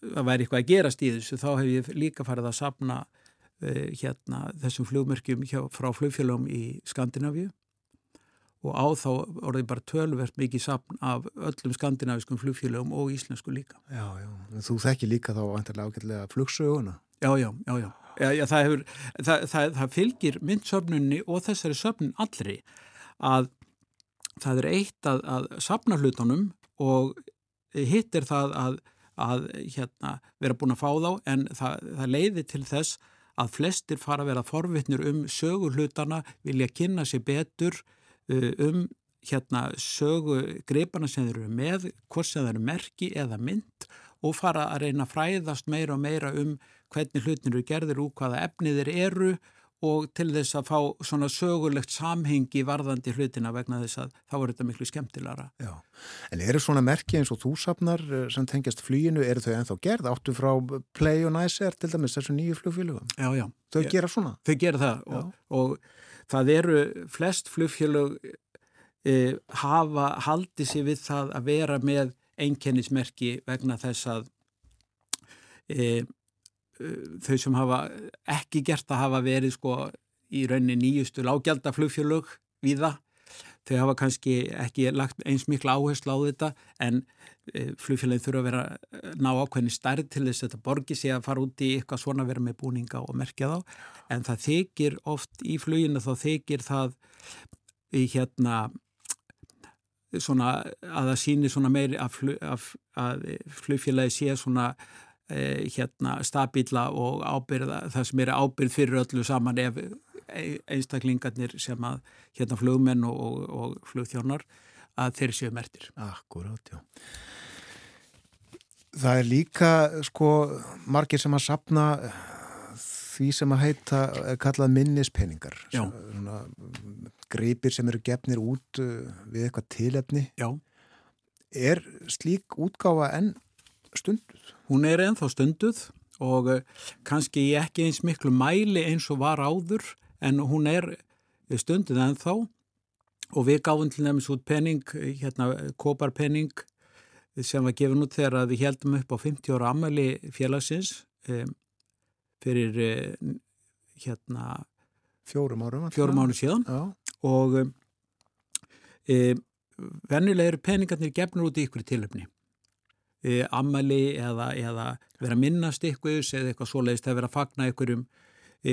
að væri eitthvað að gerast í þessu þá hef ég líka farið að sapna uh, hérna þessum flugmerkjum hjá, frá flugfélagum í Skandinavíu og á þá orðið bara tölverst mikið sapn af öllum skandinaviskum flugfélögum og íslensku líka. Já, já, en þú þekki líka þá vantilega ágætlega flugsöguna. Já, já, já, já. já, já það, hefur, það, það, það fylgir myndsöfnunni og þessari söfnun allri að það er eitt að, að sapna hlutunum og hitt er það að, að hérna, vera búin að fá þá en það leiði til þess að flestir fara að vera forvittnir um sögur hlutana, vilja kynna sér betur um hérna sögu greipana sem þeir eru með, hvort sem þeir eru merki eða mynd og fara að reyna að fræðast meira og meira um hvernig hlutin eru gerðir úr hvaða efnið þeir eru og til þess að fá svona sögulegt samhengi varðandi hlutina vegna þess að þá er þetta miklu skemmtilara. Já, en eru svona merki eins og þú sapnar eh, sem tengjast flýinu, eru þau ennþá gerð? Áttu frá Play og Nicer til dæmis þessu nýju flugfélögum? Já, já. Þau gera svona? Þau gera það og, og það eru flest flugfélög e, hafa haldið sér við það að vera með einkennismerki vegna þess að e, þau sem hafa ekki gert að hafa verið sko í rauninni nýjustu lágjaldaflugfjölög við það. Þau hafa kannski ekki lagt eins miklu áherslu á þetta en e, flugfjölögin þurfa að vera ná ákveðni stærð til þess að þetta borgi sig að fara út í eitthvað svona vera með búninga og merkja þá. En það þykir oft í fluginu þá þykir það í hérna svona að það sýnir svona meiri að, flug, að, að flugfjölögi sé svona Eh, hérna stabíla og ábyrða það sem er ábyrð fyrir öllu saman ef einstaklingarnir sem að hérna flugmenn og, og, flugþjónar að þeir séu mertir. Akkurát, já. Það er líka sko margir sem að sapna því sem að heita kallað minnispenningar. Já. Svona greipir sem eru gefnir út uh, við eitthvað tilefni. Já. Er slík útgáfa enn stunduð? Hún er ennþá stunduð og eh, kannski ekki eins miklu mæli eins og var áður en hún er stunduð ennþá og við gáðum til nefnins út penning, hérna koparpenning sem var gefin út þegar við heldum upp á 50 ára ammali félagsins um, fyrir um, hérna fjórum árum, fjórum árum síðan Já. og um, vennilega eru penningarnir gefnur út í ykkur tilöfni e, ammali eða, eða vera minnast ykkur eða eitthvað svoleiðist að vera að fagna ykkurum,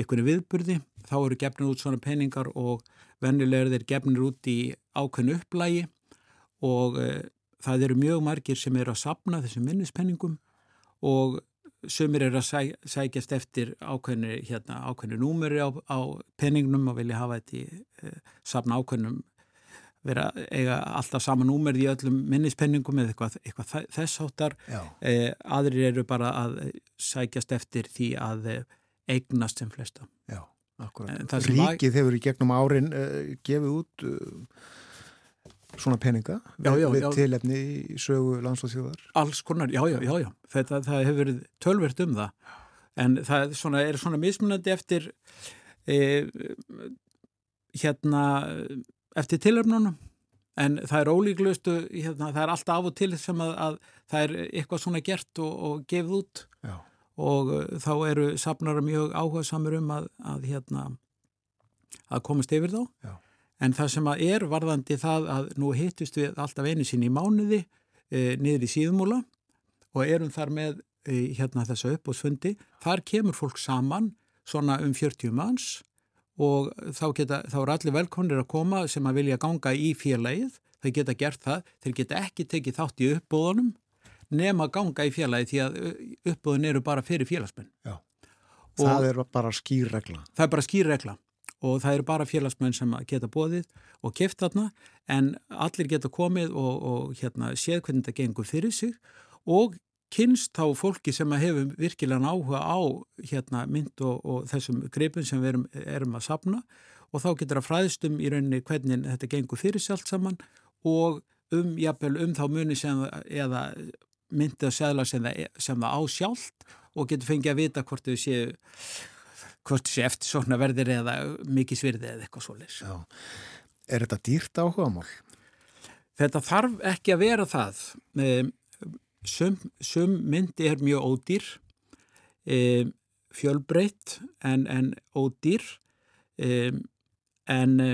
ykkurum viðburði. Þá eru gefnir út svona peningar og vennilega er gefnir út í ákveðnu upplægi og e, það eru mjög margir sem eru að sapna þessum minnispenningum og sumir eru að sæ, sækjast eftir ákveðinu, hérna, númeri á, á penningnum og vilja hafa þetta í e, sapna ákveðnum vera eiga alltaf sama númerð í öllum minnispenningum eða eitthvað, eitthvað þess áttar eh, aðrir eru bara að sækjast eftir því að eh, eignast sem flesta. Já, Ríkið hefur í gegnum árin uh, gefið út uh, svona peninga já, já, við já. tilefni í sögu lands og þjóðar Alls konar, já, já, já, já. Þetta það hefur verið tölvert um það. En það svona, er svona mismunandi eftir eh, hérna eftir tilöfnunum en það er ólíklustu, hérna, það er alltaf af og til sem að, að það er eitthvað svona gert og, og gefið út Já. og uh, þá eru safnara mjög áhuga samur um að, að, hérna, að komast yfir þá Já. en það sem að er varðandi það að nú hittust við alltaf einu sín í mánuði e, niður í síðmúla og erum þar með e, hérna þessa uppbóðsfundi, þar kemur fólk saman svona um 40 manns og þá, geta, þá er allir velkonir að koma sem að vilja ganga í félagið, þeir geta gert það, þeir geta ekki tekið þátt í uppbóðunum nema ganga í félagið því að uppbóðun eru bara fyrir félagsmenn. Já, það er bara skýrregla. Það er bara skýrregla og það eru bara félagsmenn sem geta bóðið og keft þarna. En allir geta komið og, og hérna, séð hvernig þetta gengur fyrir sig. Og kynst þá fólki sem hefur virkilega áhuga á hérna, mynd og, og þessum greipum sem við erum, erum að sapna og þá getur að fræðstum í rauninni hvernig þetta gengur fyrir sig allt saman og um, jafnvel, um þá muni sem, eða myndið að segla sem sem það á sjálft og getur fengið að vita hvort þau séu hvort þau séu eftir svona verðir eða mikið svirði eða eitthvað svoleiðs. Já. Er þetta dýrt áhuga mál? Þetta þarf ekki að vera það. Sum, sum myndi er mjög ódýr, e, fjölbreytt en, en ódýr, e, en e,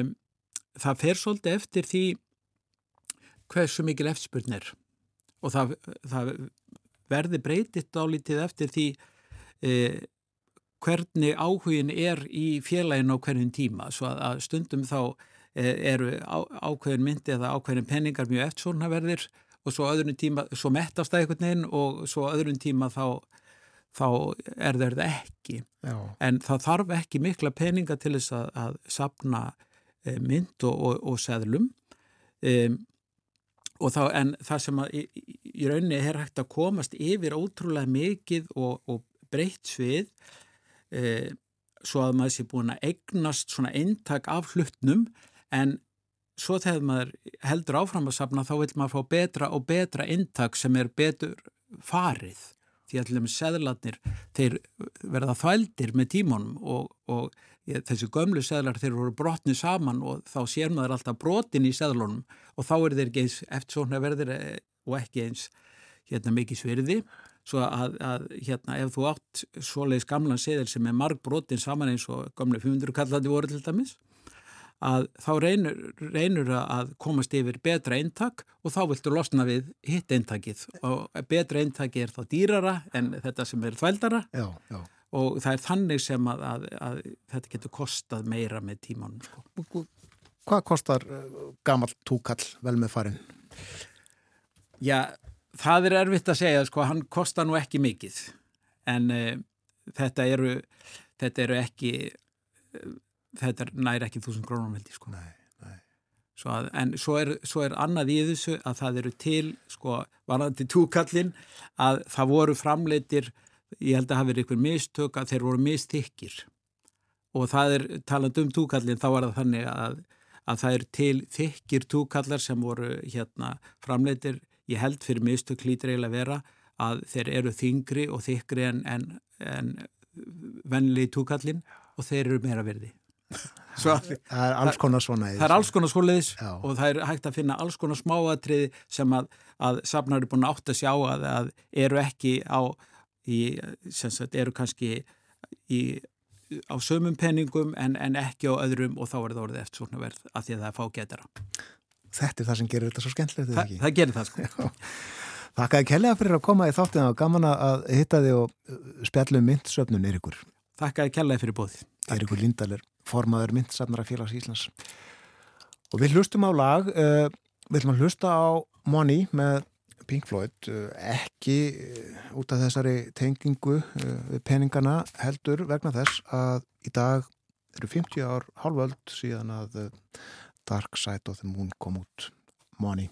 það fer svolítið eftir því hversu mikil eftirspurn er. Og það, það verði breytitt álítið eftir því hvernig áhugin er í félaginu á hverjum tíma, svo að, að stundum þá eru á, ákveðin myndi eða ákveðin penningar mjög eftirsónaverðir og svo öðrun tíma, svo mettast það einhvern veginn og svo öðrun tíma þá, þá er það ekki. Já. En það þarf ekki mikla peninga til þess að, að sapna e, mynd og, og, og seðlum. E, og þá, en það sem að, í, í rauninni er hægt að komast yfir ótrúlega mikið og, og breytt svið, e, svo að maður sé búin að eignast svona eintak af hlutnum en svo þegar maður heldur áfram að sapna þá vil maður fá betra og betra eintak sem er betur farið. Því að með seðlarnir þeir verða þvældir með tímunum og, og ég, þessi gömlu seðlar þeir voru brotni saman og þá sér maður alltaf brotin í seðlunum og þá er þeir ekki eins eftir svona verðir eh, og ekki eins hérna mikið svirði svo að, að hérna ef þú átt svoleiðis gamlan seðil sem er marg brotin saman eins og gömlu 500 kallandi voru til dæmis að þá reynur, reynur að komast yfir betra eintak og þá viltu losna við hitt eintakið og betra eintakið er þá dýrara en þetta sem er þvældara já, já. og það er þannig sem að, að, að þetta getur kostað meira með tímanum. Sko. Hvað kostar uh, gammal túkall vel með farin? Já, það er erfitt að segja, sko, hann kostar nú ekki mikið en uh, þetta, eru, þetta eru ekki... Þetta næri ekki þúsund grónum held ég sko. Nei, nei. Svo að, en svo er, svo er annað í þessu að það eru til, sko, varandi túkallin að það voru framleitir, ég held að hafi verið einhver mistök að þeir voru mistykkir og það er, taland um túkallin, þá var það þannig að, að það er til þykkir túkallar sem voru hérna framleitir, ég held fyrir mistök lítir eiginlega vera að þeir eru þingri og þykri en, en, en vennli túkallin og þeir eru meira verði. Svo, það er alls konar svona það er alls konar svoleiðis og það er hægt að finna alls konar smáatriði sem að, að safnar eru búin átt að sjá að, að eru ekki á í, sagt, eru kannski í, á sömum penningum en, en ekki á öðrum og þá er það orðið eftir svona verð að því að það er fágetara Þetta er það sem gerir þetta svo skemmtilegt Þa, Það gerir það sko. Þakka ekki helga fyrir að koma. Í þáttina og gaman að hitta þig og spjallum myndsöfnun Eirikur Þakka ekki helga fyrir bóðið Eirikur Lindaler, formaður myndsafnara félags Íslands. Og við hlustum á lag, uh, við ætlum að hlusta á Money með Pink Floyd, uh, ekki uh, út af þessari tengingu við peningana heldur vegna þess að í dag eru 50 ár hálföld síðan að Dark Side of the Moon kom út Money.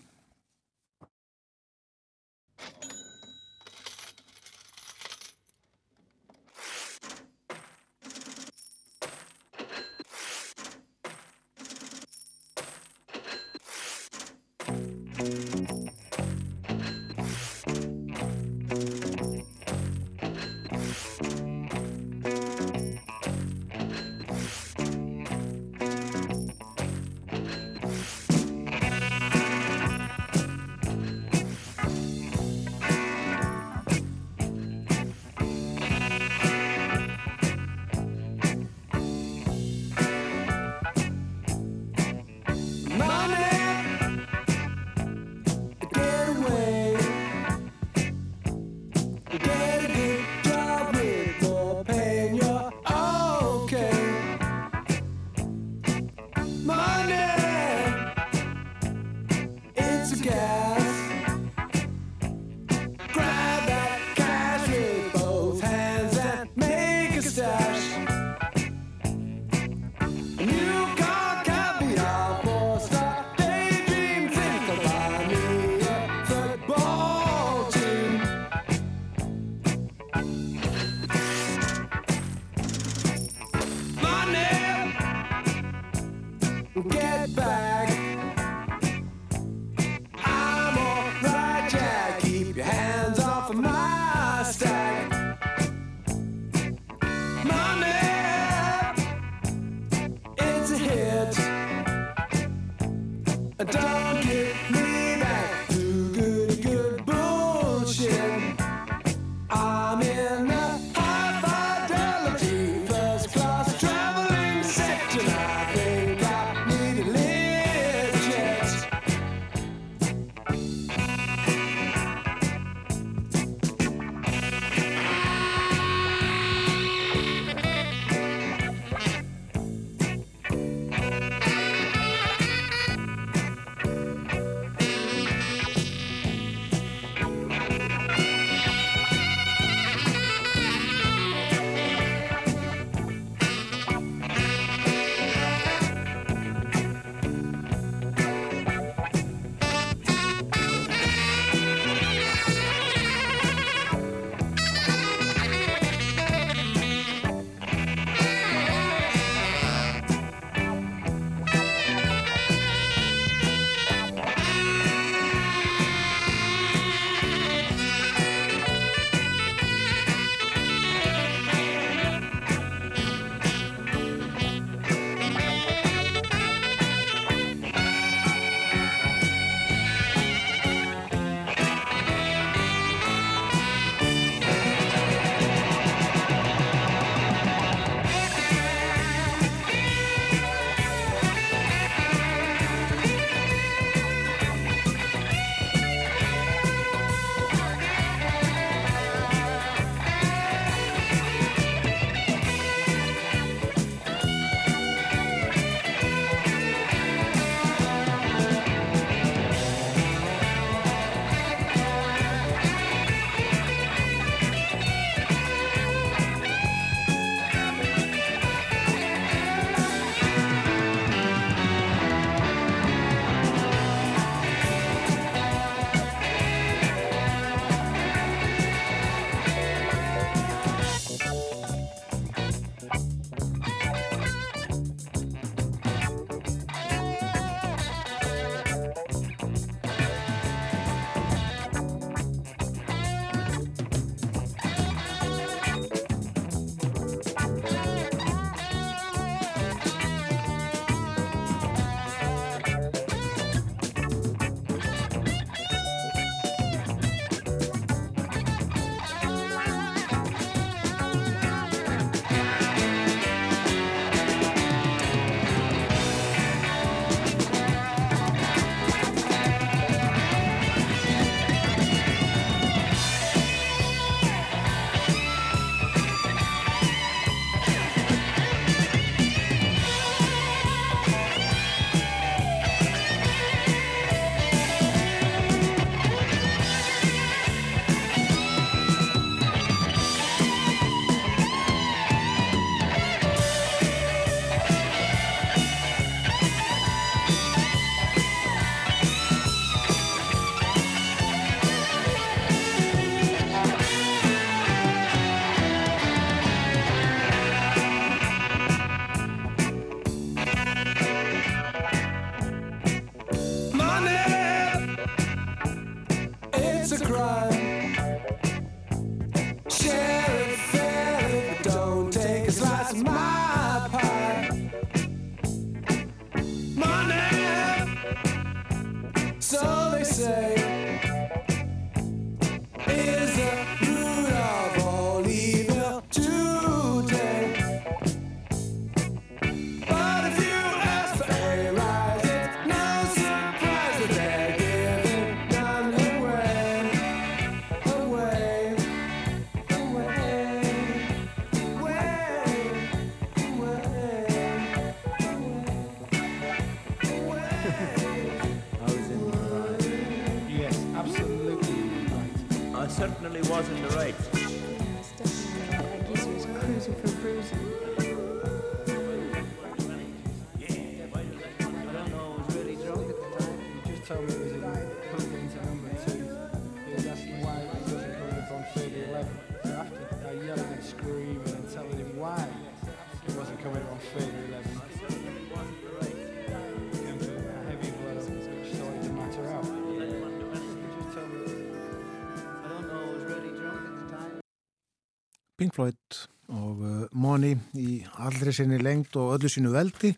Money í allri sinni lengd og öllu sínu veldi.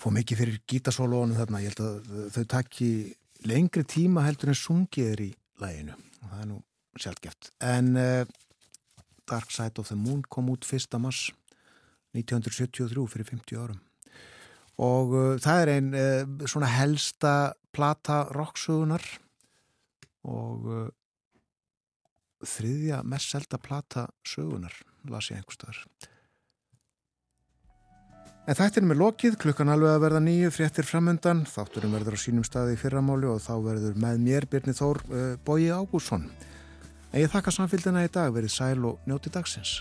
Fóð mikið fyrir gítasólónu þarna. Ég held að þau takki lengri tíma heldur en sungið er í læginu og það er nú sjálfgeft en uh, Dark Side of the Moon kom út 1. mars 1973 fyrir 50 árum. Og uh, það er einn uh, svona helsta plata rocksögunar og þriðja mest selda plata sögunar, las ég einhverstaðar. En þættinum er lokið, klukkan alveg að verða nýju, fréttir framöndan, þátturum verður á sínum staði í fyrramáli og þá verður með mér Birnir Þór uh, Bói Ágússon. En ég þakka samfélgina í dag, verið sæl og njóti dagsins.